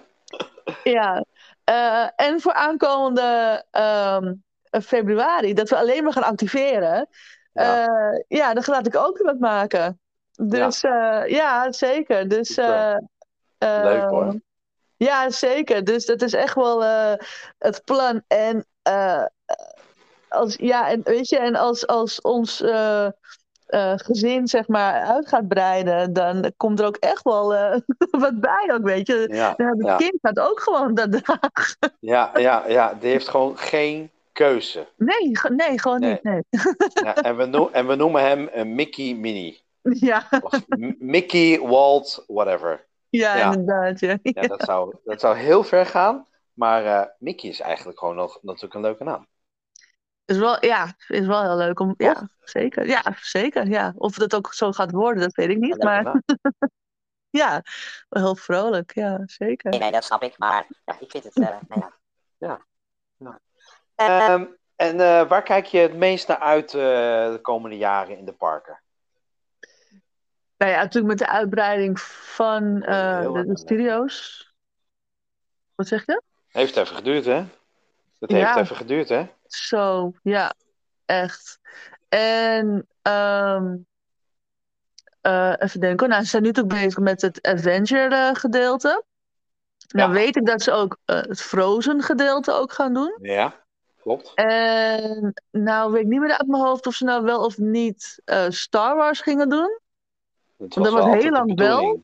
ja. Eh, en voor aankomende ehm, februari, dat we alleen maar gaan activeren. Ja. eh, ja, dan laat ik ook wat maken. Dus ja, ja zeker. Dus, Super. eh, Leuk, hoor. Ja, zeker. Dus dat is echt wel het plan. En, als, ja, en weet je, en als, als ons eh, eh, gezin zeg maar uit gaat breiden, dan komt er ook echt wel eh, wat bij ook, weet je. Ja, het ja. kind gaat ook gewoon dat dragen. ja, ja, ja, die heeft gewoon geen keuze. Nee, nee gewoon Nee. niet. Nee. Ja, en, we noem- en we noemen hem een Mickey Mini. Ja, Of Mickey, Walt, whatever. ja, Ja. inderdaad. Ja. Ja, dat zou, dat zou heel ver gaan. Maar eh, Mickey is eigenlijk gewoon nog natuurlijk een leuke naam. Is wel, ja, is wel heel leuk om. Ja, zeker. Ja, zeker. Ja. Of het ook zo gaat worden, dat weet ik niet. Leuk, Maar Nou, ja, wel heel vrolijk. Ja, zeker. Nee, nee, dat snap ik. Maar ja, ik vind het, eh, nou ja. Ehm, en eh, waar kijk je het meest naar uit eh, de komende jaren in de parken? Nou ja, natuurlijk met de uitbreiding van eh, de, de studio's. Wat zeg je? Heeft even geduurd, hè? Dat Ja. heeft even geduurd, hè? Zo, ja, echt. En ehm, eh, even denken, nou, ze zijn nu natuurlijk bezig met het adventure eh, gedeelte. Nou Ja. weet ik dat ze ook eh, het Frozen gedeelte ook gaan doen. Ja, klopt. En nou weet ik niet meer uit mijn hoofd of ze nou wel of niet Star Wars gingen doen. Dat dat was heel lang wel.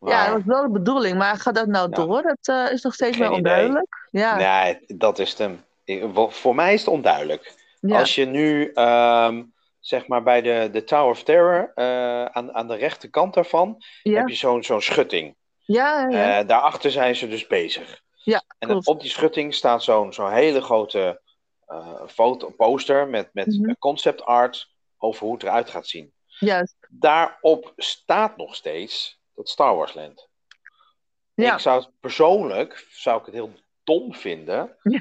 Ja, dat was wel de bedoeling, maar gaat dat nou Ja. door? Dat is nog steeds wel onduidelijk. Ja, Nee, dat is hem. Ik- Voor mij is het onduidelijk. ja, Als je nu, ehm, zeg maar, bij de, de Tower of Terror, eh, aan, aan de rechterkant daarvan, ja, heb je zo'n zo'n schutting. ja, ja, Eh, daarachter zijn ze dus bezig. ja, En klopt. op die schutting staat zo'n zo'n hele grote eh, foto, poster met, met Mhm. concept art over hoe het eruit gaat zien. Juist. Daarop staat nog steeds dat Star Wars Land. Ja. Ik zou het persoonlijk zou ik het heel dom vinden Ja.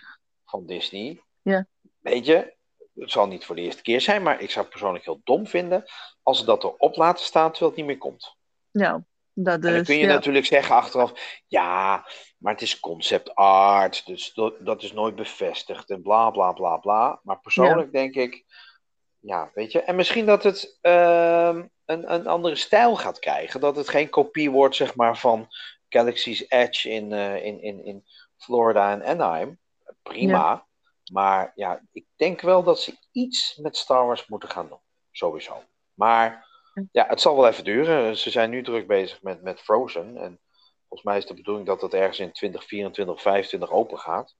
Van Disney. Ja. Weet je, het zal niet voor de eerste keer zijn, maar ik zou het persoonlijk heel dom vinden als ze dat erop laten staan terwijl het niet meer komt. Ja, dat En dan kun je ja. natuurlijk zeggen achteraf, ja, maar het is concept art, dus dat, dat is nooit bevestigd en bla bla bla bla. Maar persoonlijk denk ik, ja, weet je, en misschien dat het ehm, een, een andere stijl gaat krijgen, dat het geen kopie wordt, zeg maar, van Galaxy's Edge in, eh, in, in, in Florida en Anaheim. Prima, maar ja, ik denk wel dat ze iets met Star Wars moeten gaan doen, sowieso. Maar ja, het zal wel even duren. Ze zijn nu druk bezig met, met Frozen. En volgens mij is de bedoeling dat het ergens in 2024, 2025 open gaat.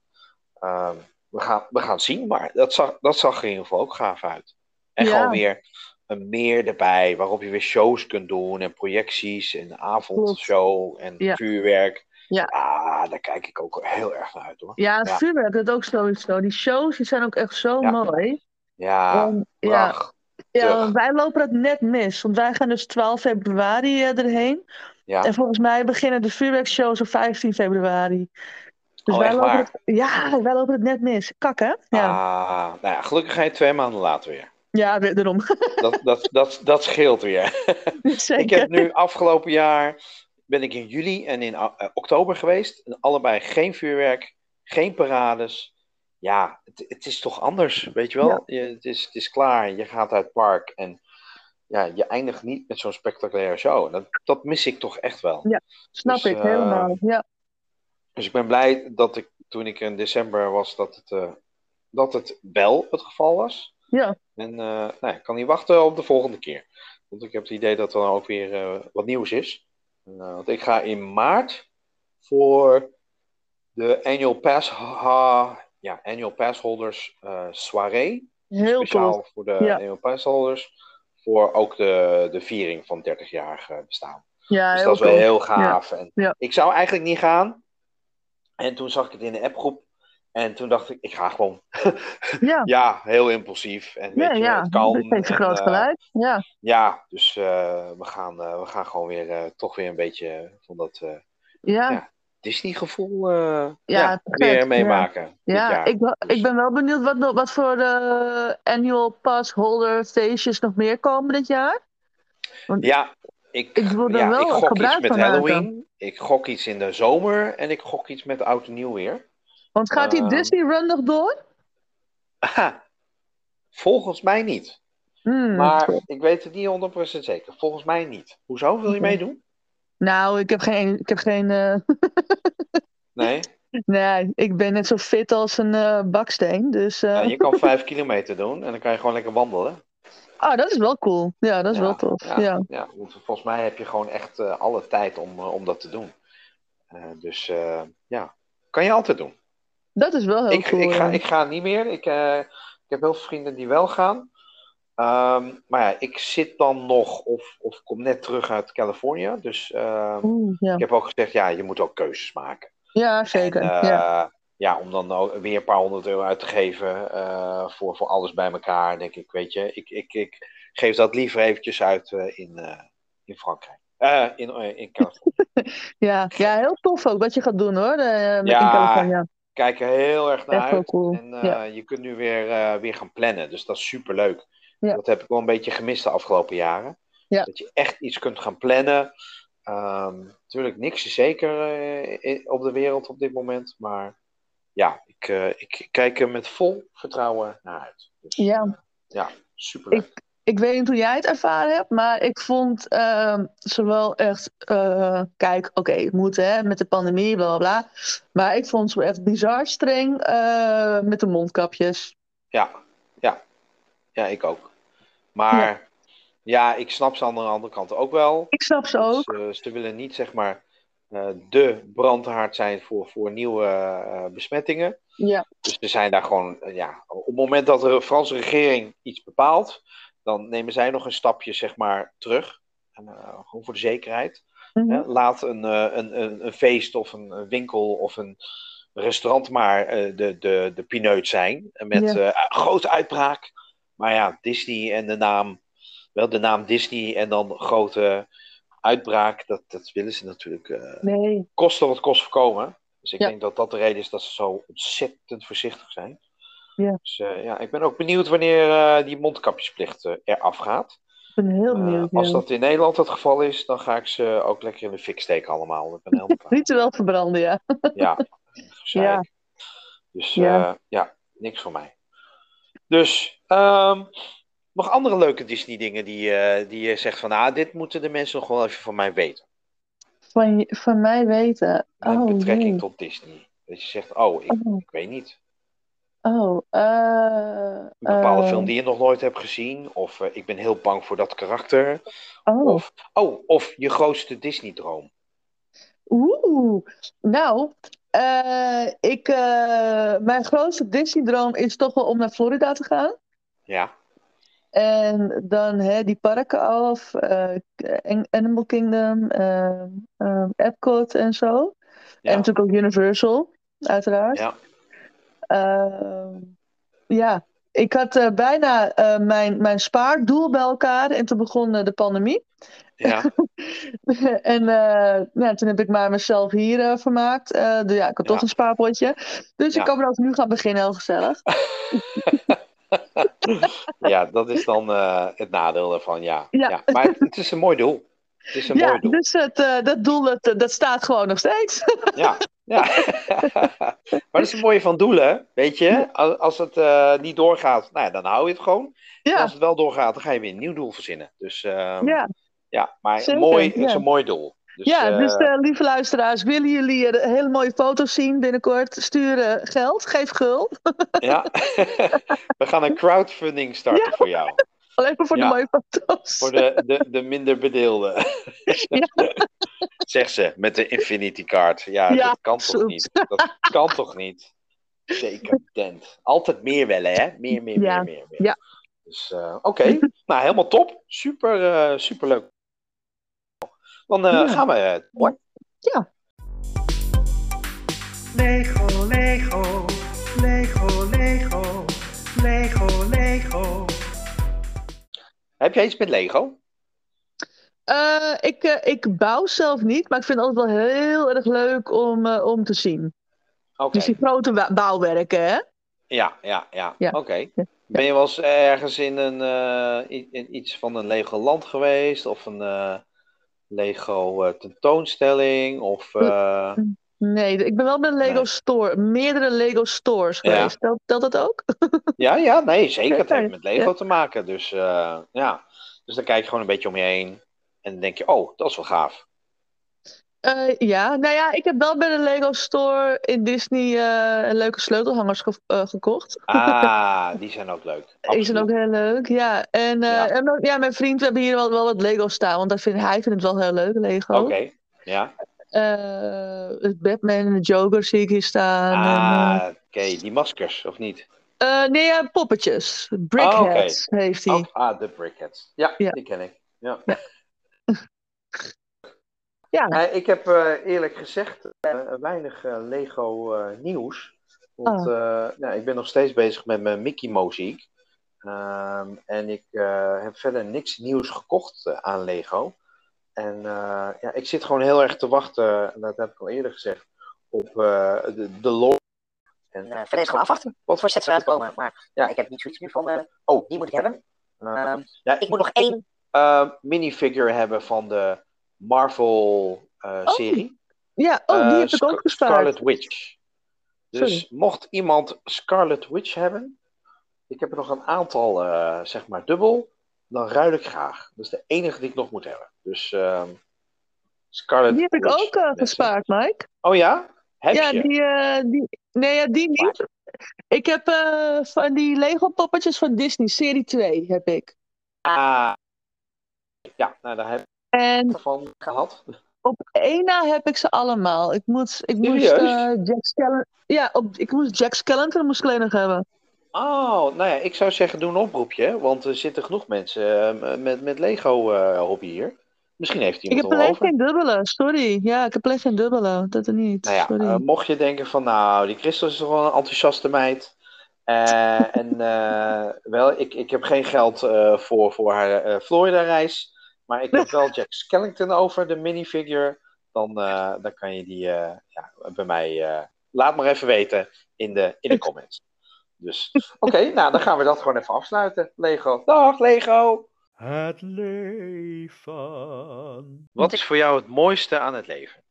Ehm, we, gaan, we gaan zien, maar dat zag, dat zag er in ieder geval ook gaaf uit. En Ja. gewoon weer een meer erbij, waarop je weer shows kunt doen en projecties en avondshow en Ja. vuurwerk. Ja. Ah, daar kijk ik ook heel erg naar uit hoor. Ja, Ja. vuurwerk, dat ook sowieso. Die shows die zijn ook echt zo Ja. mooi. Ja, ja, ja, wij lopen het net mis. Want wij gaan dus 12 februari eh, erheen. Ja. En volgens mij beginnen de vuurwerkshows op 15 februari. Dus Oh, wij lopen het, ja, wij lopen het net mis. Kak, hè? Ja, Ah, nou ja, gelukkig ga je twee maanden later weer. ja daarom. Dat, dat, dat, dat scheelt weer. Zeker. Ik heb nu afgelopen jaar ben ik in juli en in eh, oktober geweest. En allebei geen vuurwerk, geen parades. Ja, het, het is toch anders, weet je wel? Ja. Je, het, is, het is klaar, je gaat uit het park en ja, je eindigt niet met zo'n spectaculaire show. Dat, dat mis ik toch echt wel. Ja. Snap Dus, ik eh, helemaal. Ja, Dus ik ben blij dat ik toen ik in december was, dat het, eh, dat het wel het geval was. ja, En eh, nou, ik kan niet wachten op de volgende keer. Want ik heb het idee dat er dan ook weer eh, wat nieuws is. Eh, want ik ga in maart voor de Annual Pass, ha, ja, annual pass Holders eh, soirée. heel Speciaal cool. voor de Ja. Annual Pass Holders. Voor ook de, de viering van 30 jaar bestaan. Ja, Dus dat is wel cool. heel gaaf. En Ja. Ik zou eigenlijk niet gaan. En toen zag ik het in de appgroep. En toen dacht ik, ik ga gewoon. Ja, Ja, heel impulsief. En ja, weet je, ja. het kan. Dat heeft een groot eh, gelijk. Ja, ja, dus eh, we, gaan, eh, we gaan gewoon weer toch weer een beetje van dat ja. ja, Disney-gevoel Ja, ja, weer meemaken. dit Ja, jaar. ik, wel- Dus- ik ben wel benieuwd wat, wat voor annual pass holder feestjes nog meer komen dit jaar. Ja, ik, Ik wil er ja, wel ik gok iets met van maken. Halloween. Ik gok iets in de zomer. En ik gok iets met oud en nieuw weer. Want gaat die Ehm, Disney Run nog door? Aha, volgens mij niet. Hmm. Maar ik weet het niet 100% zeker. Volgens mij niet. Hoezo? Wil je meedoen? Nou, ik heb geen. Ik heb geen eh, Nee? nee, ik ben net zo fit als een eh, baksteen. Dus. eh, Ja, je kan vijf kilometer doen en dan kan je gewoon lekker wandelen. Ah, dat is wel cool. Ja, dat is Ja, wel tof. Ja, Ja. ja. volgens mij heb je gewoon echt alle tijd om, om dat te doen. Dus ja, kan je altijd doen. Dat is wel heel ik, cool. ik, ga, ik ga niet meer. Ik, eh, ik heb heel veel vrienden die wel gaan. Ehm, maar ja, ik zit dan nog of, of kom net terug uit Californië. Dus ehm, ja. ik heb ook gezegd, ja, je moet ook keuzes maken. ja, zeker. En, eh, ja. ja, om dan weer een paar honderd euro uit te geven eh, voor, voor alles bij elkaar, denk ik, weet je. Ik, ik, ik geef dat liever eventjes uit in, in Frankrijk. In, in Californië. Ja, ja, heel tof ook wat je gaat doen hoor. eh, met Ja, in Californië. Kijk er heel erg naar Echt uit. cool. En eh, Ja. je kunt nu weer, eh, weer gaan plannen, dus dat is superleuk. Ja. Dat heb ik wel een beetje gemist de afgelopen jaren. Ja. Dat je echt iets kunt gaan plannen. Ehm, natuurlijk, niks is zeker in- op de wereld op dit moment. Maar ja, ik, ik kijk er met vol vertrouwen naar uit. Dus, Ja. ja, superleuk. Ik weet niet hoe jij het ervaren hebt, maar ik vond ehm, zowel echt, eh, kijk, oké, het moet hè, met de pandemie, bla bla bla. Maar ik vond ze echt bizar streng eh, met de mondkapjes. Ja, ja. Ja, ik ook. Maar ja. ik snap ze aan de andere kant ook wel. Ik snap ze ook. eh, ze willen niet zeg maar eh, de brandhaard zijn voor, voor nieuwe besmettingen. Ja, Dus er zijn daar gewoon, ja, op het moment dat de Franse regering iets bepaalt, dan nemen zij nog een stapje zeg maar terug. En, eh, gewoon voor de zekerheid. Mhm. Laat een, eh, een, een, een feest of een, winkel of een restaurant maar eh, de, de, de pineut zijn. Met Ja. grote uitbraak. Maar ja, Disney en de naam, wel de naam Disney en dan grote uitbraak, dat, dat willen ze natuurlijk nee. kosten wat kost voorkomen. Dus ik Ja. denk dat dat de reden is dat ze zo ontzettend voorzichtig zijn. Ja. Dus eh, ja, ik ben ook benieuwd wanneer eh, die mondkapjesplicht eh, eraf gaat. Ik ben heel benieuwd. als dat in Nederland het geval is, dan ga ik ze ook lekker in de fik steken allemaal. Ik ben helemaal klaar. Ritueel verbranden, ja. Ja. Ja. Dus Ja. ja. niks voor mij. Dus, ehm, nog andere leuke Disney dingen die, die je zegt van, ah, dit moeten de mensen nog wel even van mij weten. Van, van mij weten. Met Oh, betrekking nee. tot Disney. Dat je zegt, oh, ik, Oh, ik weet niet. Oh eh, Een bepaalde eh, film die je nog nooit hebt gezien. Of eh, ik ben heel bang voor dat karakter. Oh, Of, oh, of je grootste Disney-droom. oeh. Nou, ik, mijn grootste Disney-droom is toch wel om naar Florida te gaan. Ja, En dan hè, die parken af, An- Animal Kingdom, Epcot en zo. ja, En natuurlijk ook Universal, uiteraard. ja. Ehm, ja, ik had eh, bijna eh, mijn, mijn spaardoel bij elkaar en toen begon eh, de pandemie. ja. en ja, toen heb ik maar mezelf hier vermaakt. Dus ja, ik had toch een spaarpotje. Dus Ja. ik kan erover nu gaan beginnen, heel gezellig. ja, dat is dan het nadeel ervan, ja. Ja. ja. Maar het, het is een mooi doel. Het is een Ja, mooi doel. dus het, eh, dat doel dat, dat staat gewoon nog steeds. Ja, ja. maar dat is het mooie van doelen, weet je. Als, het eh, niet doorgaat, nou ja, dan hou je het gewoon. En als het wel doorgaat, dan ga je weer een nieuw doel verzinnen. Dus ehm, ja, ja, maar Zeker, mooi, het is een mooi doel. Dus, ja, eh, dus eh, lieve luisteraars, willen jullie eh, hele mooie foto's zien binnenkort? Stuur eh, geld, geef gul. ja. We gaan een crowdfunding starten Ja. voor jou. Alleen maar voor Ja. de mooie foto's. Voor de, de, de minder bedeelden. Ja. Zeg ze, met de Infinity Card. Ja, Ja, dat kan toch niet? Dat kan toch niet? Decadent. Altijd meer willen, hè? Meer, meer, Ja, meer, meer. meer. ja. Dus, eh, oké. nou, helemaal top. Super, eh, super leuk. Dan eh, Ja. gaan we door. Lego, Lego, Lego, Lego, Lego, Lego. Heb jij iets met Lego? Eh, ik, eh, ik bouw zelf niet, maar ik vind het altijd wel heel erg leuk om, eh, om te zien. Dus die grote bouwwerken, hè? Ja, ja, ja. Ja. Oké. Ja. Ben je wel eens ergens in, een, in iets van een Lego land geweest? Of een Lego tentoonstelling? Of, Nee, ik ben wel bij een Lego Nee. store, meerdere Lego stores geweest. Telt, telt dat ook? Ja, ja, nee, zeker. Het heeft met Lego te maken. Dus eh, ja. Dus dan kijk je gewoon een beetje om je heen. En dan denk je, oh, dat is wel gaaf. Eh, ja, nou ja, ik heb wel bij de Lego store in Disney eh, leuke sleutelhangers ge- gekocht. Ah, die zijn ook leuk. Die zijn ook heel leuk, ja. En, Ja. en ja, mijn vriend, we hebben hier wel, wel wat Lego staan, want dat vind, hij vindt het wel heel leuk, Lego. Oké, ja. Eh, het Batman en de Joker zie ik hier staan. en, eh, Ah, oké, die maskers, of niet? eh, nee, ja, poppetjes. Brickheads heeft hij. Oh, ah, de Brickheads. Ja, Ja. die ken ik. Ja. Ja. Ik heb eerlijk gezegd weinig Lego nieuws. Want eh, ja, ik ben nog steeds bezig met mijn Mickey Moziek. Ehm, en ik heb verder niks nieuws gekocht aan Lego. En eh, ja, ik zit gewoon heel erg te wachten, en dat heb ik al eerder gezegd, op eh, de, de lore. En, eh, verder is gewoon afwachten wat voor sets eruit komen. Maar Ja. ik heb niet zoiets nu van, eh, oh, die moet ik hebben. eh, Ehm, ja, ik moet nog één. eh, minifigure hebben van de Marvel-serie. Ja, oh, die heb ik ook gespaard. Scarlet Witch. Dus Sorry. mocht iemand Scarlet Witch hebben, ik heb er nog een aantal, eh, zeg maar, dubbel, dan ruil ik graag. Dat is de enige die ik nog moet hebben. Dus ehm Scarlet Die heb ik Witch, ook eh, gespaard, Mike. Oh ja? Heb ja, je? die, eh, die. Nee, ja, die niet. Ik heb eh, van die Lego poppetjes van Disney, serie 2 heb ik. Ah, ja, nou daar heb ik En van gehad. op één na heb ik ze allemaal. Ik, moet, ik moest eh, Jack Skellington. Ja, op, ik moest Jack Skellington moest ik alleen nog hebben. Oh, nou ja, ik zou zeggen, doe een oproepje. Want er zitten genoeg mensen met, met Lego-hobby hier. Misschien heeft Ik iemand heb er wel alleen over. geen dubbele, sorry. Ja, ik heb alleen geen dubbele. Dat er niet. Nou ja, eh, mocht je denken van, nou, die Christel is toch wel een enthousiaste meid. Eh, en eh, wel, ik, ik heb geen geld voor, voor haar Florida-reis. Maar ik heb wel Jack Skellington over, de minifigure. Dan, dan kan je die ja, bij mij... laat maar even weten in de, in de comments. Dus, oké, nou, dan gaan we dat gewoon even afsluiten. Lego. Dag, Lego! Het leven. Wat is voor jou het mooiste aan het leven?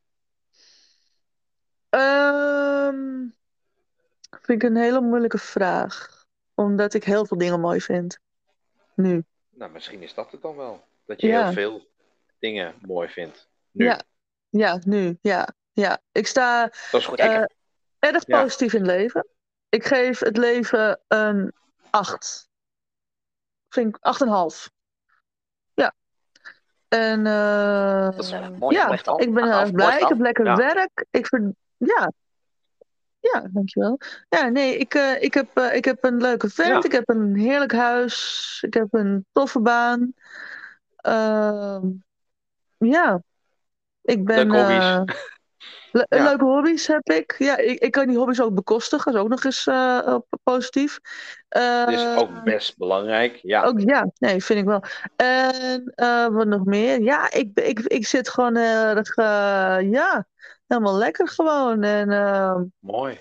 Ehm, vind ik een hele moeilijke vraag. Omdat ik heel veel dingen mooi vind. Nu. Nou, misschien is dat het dan wel. Dat je Ja. heel veel dingen mooi vindt. Nu. Ja. Ja, nu. Ja. Ja. Ik sta Dat is goed. eh, erg Ja. positief in het leven. Ik geef het leven een 8. Vind ik 8,5. En eh, Dat is een mooi- ja, ik ben heel 8,5, erg blij. Ik heb lekker Ja. werk. Ik ver... Ja. Ja, dankjewel. Ja, nee, ik, eh, ik, heb, eh, ik heb een leuke vent. Ja. Ik heb een heerlijk huis. Ik heb een toffe baan. Ehm, ja. Ik ben... Hobby's. le- Ja. Leuke hobby's heb ik. Ja, ik, ik kan die hobby's ook bekostigen. Dat is ook nog eens eh, positief. Dat is ook best belangrijk. Ja. ook, ja, nee, vind ik wel. En eh, wat nog meer? Ja, ik, ik, ik zit gewoon erg, eh, ja, helemaal lekker gewoon. En eh, Mooi.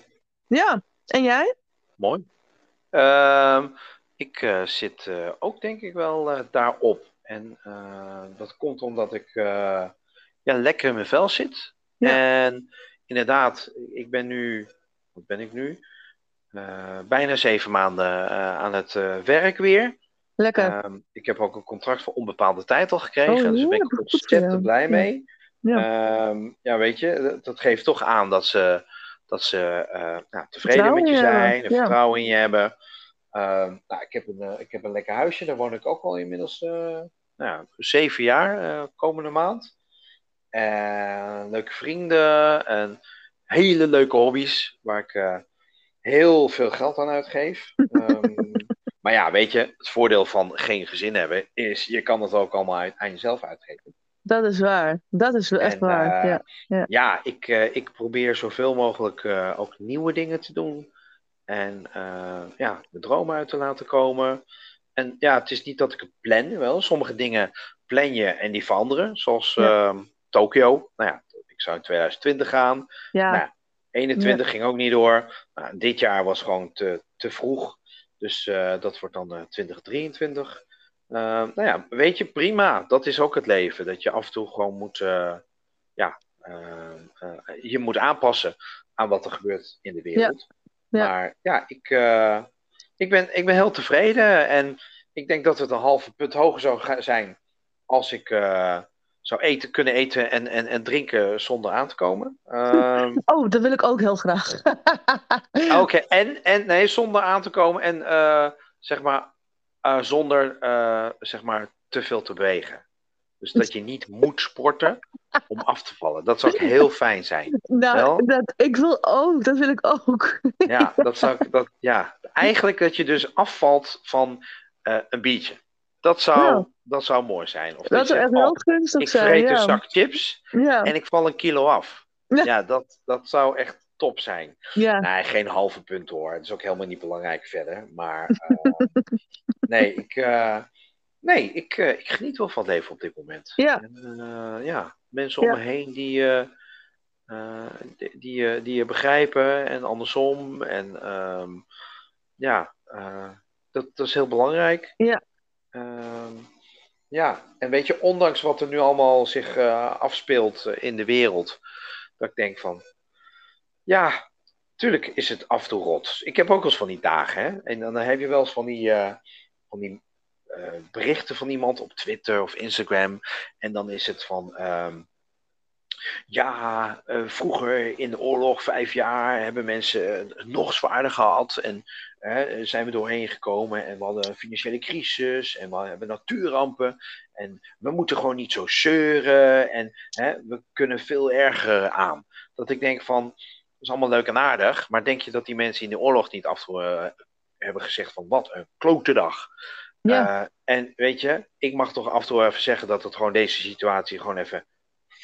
ja, en jij? Mooi. Ehm, ik zit ook denk ik wel daarop. En dat komt omdat ik ja, lekker in mijn vel zit. Ja. En inderdaad, ik ben nu, wat ben ik nu? Eh, bijna zeven maanden eh, aan het eh, werk weer. Lekker. Ehm, ik heb ook een contract voor onbepaalde tijd al gekregen. Oh, dus daar ben ik ontzettend blij mee. Ja. Ehm, ja, weet je, dat, dat geeft toch aan dat ze, dat ze nou, tevreden Vertrouwen met je zijn, en ja. vertrouwen in je hebben. Ehm, nou, ik, heb een, ik heb een lekker huisje, daar woon ik ook al inmiddels nou, zeven jaar komende maand. En leuke vrienden en hele leuke hobby's waar ik eh, heel veel geld aan uitgeef. Ehm, maar ja, weet je, het voordeel van geen gezin hebben is je kan het ook allemaal uit, aan jezelf uitgeven. Dat is waar. Dat is echt En, waar. eh, ja. ja. Ja, ik, eh, ik probeer zoveel mogelijk ook nieuwe dingen te doen. En ja, de dromen uit te laten komen. En ja, het is niet dat ik het plan. Wel, sommige dingen plan je en die veranderen. Zoals Ja. Tokio. Nou ja, ik zou in 2020 gaan. Ja. Nou, 21 ging ook niet door. Nou, dit jaar was gewoon te, te vroeg. Dus eh, dat wordt dan eh, 2023. Eh, nou ja, weet je, prima. Dat is ook het leven. Dat je af en toe gewoon moet, eh, ja, eh, eh, je moet aanpassen aan wat er gebeurt in de wereld. Ja. Maar ja, ik, eh, ik, ben, ik ben heel tevreden. En ik denk dat het een halve punt hoger zou zijn als ik eh, zou eten, kunnen eten en, en, en drinken zonder aan te komen. Ehm, Oh, dat wil ik ook heel graag. Oké, en, en nee, zonder aan te komen en eh, zeg maar eh, zonder eh, zeg maar te veel te bewegen. Dus dat je niet moet sporten om af te vallen. Dat zou ook heel fijn zijn. nou, Wel? dat, ik wil ook. Dat wil ik ook. Ja, dat zou ik, dat, ja. Eigenlijk dat je dus afvalt van een biertje. Dat zou, Ja. dat zou mooi zijn. Of Dat zou echt heel oh, gunstig ik zijn. vreet ja. een zak chips Ja. en ik val een kilo af. Ja. Dat, dat zou echt top zijn. Ja. Nee, geen halve punt hoor. Dat is ook helemaal niet belangrijk verder. Maar eh, nee, ik, eh, nee ik, eh, ik geniet wel van het leven op dit moment. Ja. En, ja, mensen om me heen die, die, die, je- die je begrijpen en andersom. En ehm, ja, dat, dat is heel belangrijk. Ja. Ehm, ja, en weet je, ondanks wat er nu allemaal zich eh, afspeelt eh, in de wereld, dat ik denk van, ja, tuurlijk is het af en toe rot. Ik heb ook wel eens van die dagen, hè. En dan heb je wel eens van die, eh, van die berichten van iemand op Twitter of Instagram. En dan is het van, ehm, ja, eh, vroeger in de oorlog, vijf jaar, hebben mensen het nog zwaarder gehad. En zijn we doorheen gekomen en we hadden een financiële crisis en we hebben natuurrampen. En we moeten gewoon niet zo zeuren en we kunnen veel erger aan. Dat ik denk van, dat is allemaal leuk en aardig, maar denk je dat die mensen in de oorlog niet af en toe eh, hebben gezegd van, wat een klote dag. Ja. Eh, en weet je, ik mag toch af en toe even zeggen dat het gewoon deze situatie gewoon even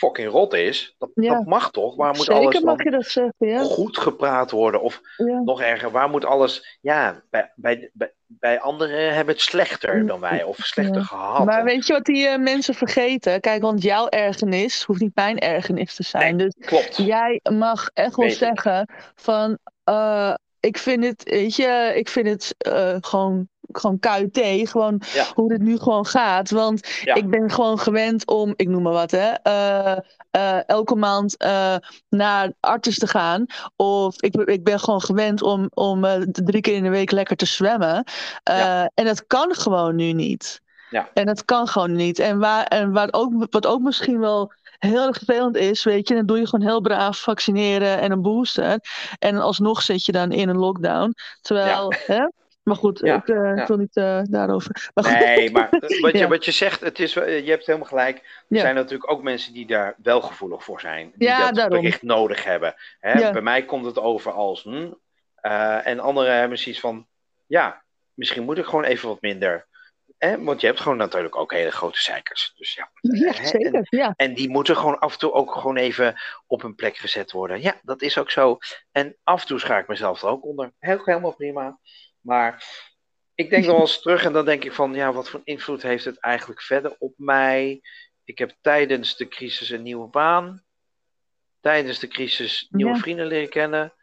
fucking rot is. Dat, Ja. dat mag toch? Waar moet Zeker alles mag je dat zeggen, ja. goed gepraat worden? Of ja. nog erger, waar moet alles... Ja, bij, bij, bij, bij anderen hebben het slechter dan wij. Of slechter gehad. Maar En- weet je wat die eh, mensen vergeten? Kijk, want jouw ergernis hoeft niet mijn ergernis te zijn. Dus Klopt. jij mag echt wel Weet zeggen van... eh, ik vind het, weet je, ik vind het eh, gewoon, gewoon KUT. Gewoon Ja. hoe het nu gewoon gaat. Want Ja. ik ben gewoon gewend om, ik noem maar wat, hè, eh, eh, elke maand eh, naar arts te gaan. Of ik, ik ben gewoon gewend om, om drie keer in de week lekker te zwemmen. Ja. En dat kan gewoon nu niet. Ja. En dat kan gewoon niet. En, waar, en waar ook, wat ook misschien wel heel erg vervelend is, weet je, dan doe je gewoon heel braaf vaccineren en een booster. En alsnog zit je dan in een lockdown. Terwijl, hè? Maar goed, Ja, ik, eh, ja. ik wil niet eh, daarover. Maar goed, Nee, maar eh, wat, je, Ja. wat je zegt, het is, wel- je hebt helemaal gelijk. Er Ja. zijn natuurlijk ook mensen die daar wel gevoelig voor zijn. Die Ja, dat daarom. bericht nodig hebben. Hè? Ja. Bij mij komt het over als... Hm, eh, en anderen hebben zoiets van... Ja, misschien moet ik gewoon even wat minder. Hè? Want je hebt gewoon natuurlijk ook hele grote zeikers. Dus ja. ja, Hè? zeker. Ja. En die moeten gewoon af en toe ook gewoon even op hun plek gezet worden. Ja, dat is ook zo. En af en toe schaar ik mezelf er ook onder. Heel, helemaal prima. Maar ik denk wel eens terug en dan denk ik van, ja, wat voor invloed heeft het eigenlijk verder op mij? Ik heb tijdens de crisis een nieuwe baan. Tijdens de crisis nieuwe Ja. vrienden leren kennen.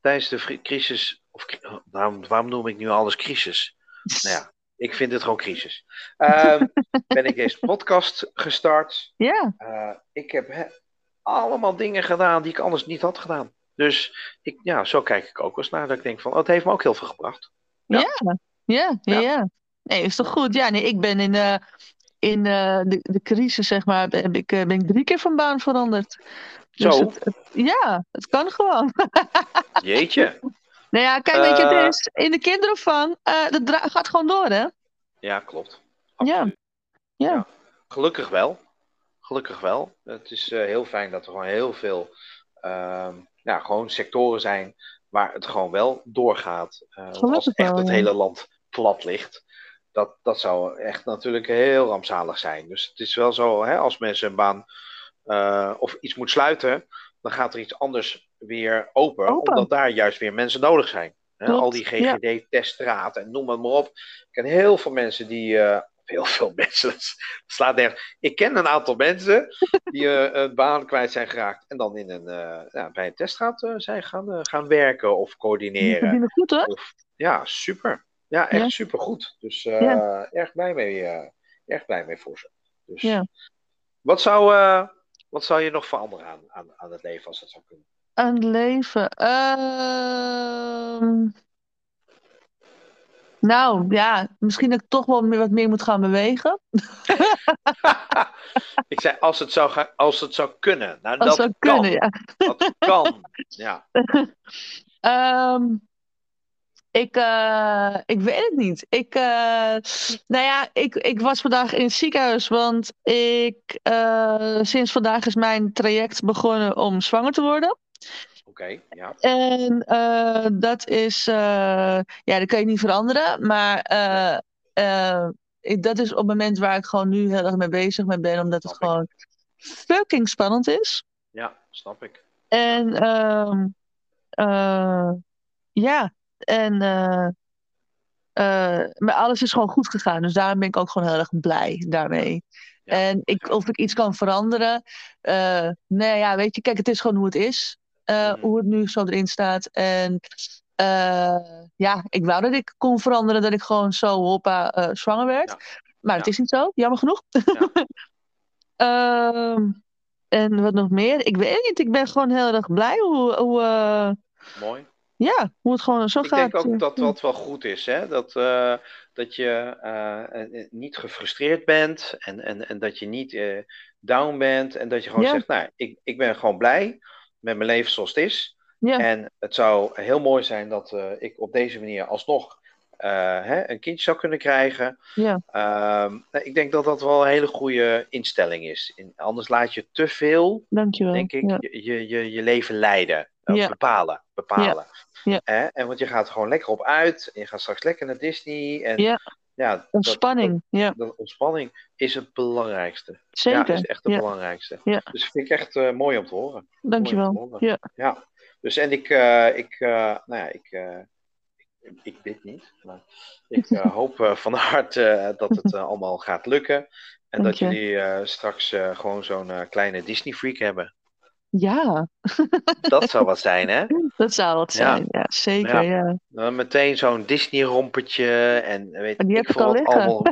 Tijdens de crisis, of oh, waarom, waarom noem ik nu alles crisis? Nou ja, ik vind het gewoon crisis. Ehm, ben ik deze podcast gestart. Ja, Eh, ik heb allemaal dingen gedaan die ik anders niet had gedaan. Dus ik, ja, zo kijk ik ook eens naar. Dat ik denk van, oh, het heeft me ook heel veel gebracht. Ja. ja, ja, ja. Nee, is toch goed? Ja, nee, ik ben in, eh, in eh, de, de crisis, zeg maar, ben ik, eh, ben ik drie keer van baan veranderd. Dus Zo, het- het- ja, het kan gewoon. jeetje. Nou ja, kijk, weet je, het is in de kinderopvang, eh dat gaat gewoon door, hè? Ja, klopt. Ja. Ja. Gelukkig wel. Gelukkig wel. Het is heel fijn dat er gewoon heel veel ja, gewoon sectoren zijn waar het gewoon wel doorgaat. Eh, als echt wel, het hele land plat ligt, dat, dat zou echt natuurlijk heel rampzalig zijn. Dus het is wel zo, hè, als mensen een baan eh, of iets moet sluiten, dan gaat er iets anders weer open, Open. omdat daar juist weer mensen nodig zijn. Hè, al die. GGD-teststraten en noem het maar op. Ik ken heel veel mensen die. eh, heel veel mensen, dat slaat nergens. Ik ken een aantal mensen die eh, een baan kwijt zijn geraakt en dan in een, eh, ja, bij een teststraat eh, zijn gaan, gaan werken of coördineren. goed, hoor. Of, ja, super. Ja, echt Ja. super goed. Dus Ja. erg, blij mee, erg blij mee voor ze. Dus, Ja. wat, zou, wat zou je nog veranderen aan, aan, aan het leven als dat zou kunnen? Aan het leven. Ehm, Nou, ja, misschien dat ik toch wel meer, wat meer moet gaan bewegen. Ik zei, als het zou, gaan, als het zou kunnen. Nou, Als dat zou kan. kunnen, ja. Dat kan. Ja. Ehm, ik, eh, ik weet het niet. Ik, eh, nou ja, ik, ik was vandaag in het ziekenhuis, want ik, eh, sinds vandaag is mijn traject begonnen om zwanger te worden. Ja. En eh, dat is, eh, ja, dat kan je niet veranderen, maar eh, ik, dat is op het moment waar ik gewoon nu heel erg mee bezig mee ben, omdat het ik. gewoon fucking spannend is. Ja, snap ik. En ehm, eh, ja, en maar alles is gewoon goed gegaan. Dus daarom ben ik ook gewoon heel erg blij daarmee. Ja. En ik, of ik iets kan veranderen. eh, nee, ja, weet je, kijk, het is gewoon hoe het is. Eh, Mhm. Hoe het nu zo erin staat. En eh, ja, ik wou dat ik kon veranderen dat ik gewoon zo hoppa eh, zwanger werd. Ja. Maar het is niet zo, jammer genoeg. Ja. Ehm, en wat nog meer? Ik weet niet, ik ben gewoon heel erg blij hoe, hoe, Mooi. ja, hoe het gewoon zo Ik gaat. denk ook dat dat wel goed is, hè? Dat, dat je niet gefrustreerd bent en, en, en dat je niet down bent en dat je gewoon zegt, nou, ik, ik ben gewoon blij met mijn leven zoals het is. Ja. En het zou heel mooi zijn dat eh, ik op deze manier alsnog eh, hè, een kindje zou kunnen krijgen. Ja. Ehm, nou, ik denk dat dat wel een hele goede instelling is. In- anders laat je te veel Dankjewel. denk ik, Ja. je, je, je, leven leiden. Ja. Bepalen. bepalen. Hè? En want je gaat gewoon lekker op uit. En je gaat straks lekker naar Disney. En Ja. dat- Ontspanning, ja, Dat, ontspanning is het belangrijkste. Ja, zeker. is echt het Ja. belangrijkste. Ja. Dus vind ik echt eh, mooi om te horen. Dankjewel. Te horen. Ja. Ja. Dus en ik, eh, ik, eh, nou ja, ik, ik, ik bid niet, maar ik hoop van harte dat het allemaal gaat lukken. En Dank dat je. jullie straks gewoon zo'n kleine Disney freak hebben. Ja, Dat zou wat zijn, hè? dat zou wat zijn. Ja, zeker. Ja. Meteen zo'n Disney-rompertje en weet die ik heb ik veel al wat liggen. allemaal.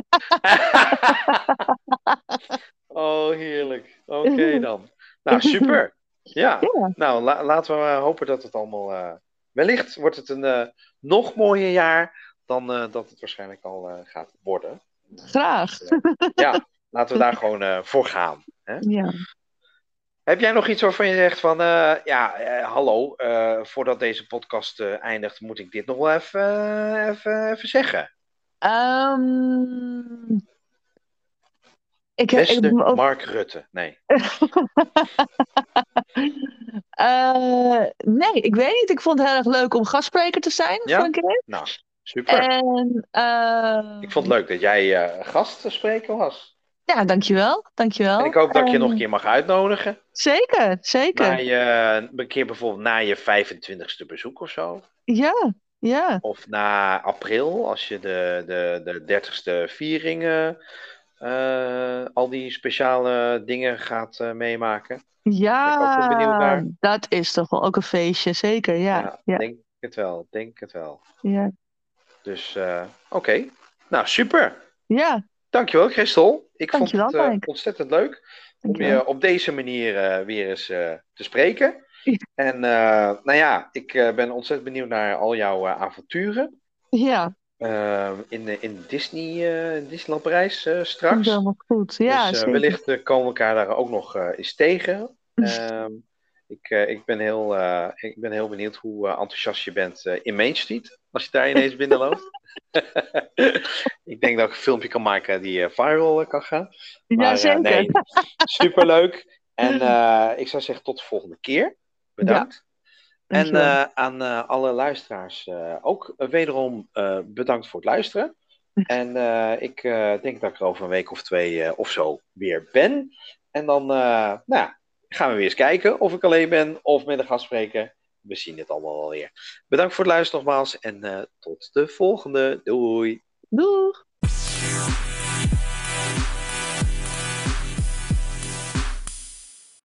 oh, heerlijk. Oké dan. Nou, super. Ja, Ja. nou la- laten we maar hopen dat het allemaal. eh, wellicht wordt het een eh, nog mooier jaar dan eh, dat het waarschijnlijk al gaat worden. Graag. Ja, laten we daar gewoon voor gaan. Ja. Heb jij nog iets waarvan je zegt van, eh, ja, eh, hallo, eh, voordat deze podcast eindigt, moet ik dit nog wel even, even, even zeggen? Ehm, ik, ik, Beste ook- Mark Rutte. Nee. Nee, ik weet niet. Ik vond het heel erg leuk om gastspreker te zijn Ja? voor een keer. Nou, super. En, eh, Ik vond het leuk dat jij gastspreker was. Ja, dankjewel. Dankjewel. En ik hoop dat ik je nog een En- keer mag uitnodigen. Zeker, zeker. Naar je, een keer bijvoorbeeld na je 25ste bezoek of zo. Ja, ja. Of na april, als je de, de, de 30ste vieringen, eh, al die speciale dingen gaat eh, meemaken. Ja, Ben ik ook wel benieuwd naar. dat is toch wel ook een feestje, zeker. Ja, ja, denk het wel, denk het wel. ja. Dus eh, oké, nou super. Ja, Dankjewel Christel. Ik Dankjewel, vond het eh, ontzettend leuk om je op deze manier eh, weer eens eh, te spreken. En nou ja, ik ben ontzettend benieuwd naar al jouw avonturen. Ja, eh, in, de- in Disney, Disneyland Parijs straks. helemaal goed. Ja, dus wellicht komen we elkaar daar ook nog eens tegen. Ik, eh, ik, ben heel, eh, ik ben heel benieuwd hoe eh, enthousiast je bent in Main Street. Als je daar ineens binnenloopt. ik denk dat ik een filmpje kan maken die viral kan gaan. Ja, Maar, eh, zeker. nee, superleuk. En ik zou zeggen tot de volgende keer. Bedankt. En aan alle luisteraars uh, ook wederom bedankt voor het luisteren. En ik denk dat ik er over een week of twee of zo weer ben. En dan nou, gaan we weer eens kijken of ik alleen ben of met een gastspreker. We zien het allemaal wel weer. Bedankt voor het luisteren nogmaals en tot de volgende. Doei. Doeg.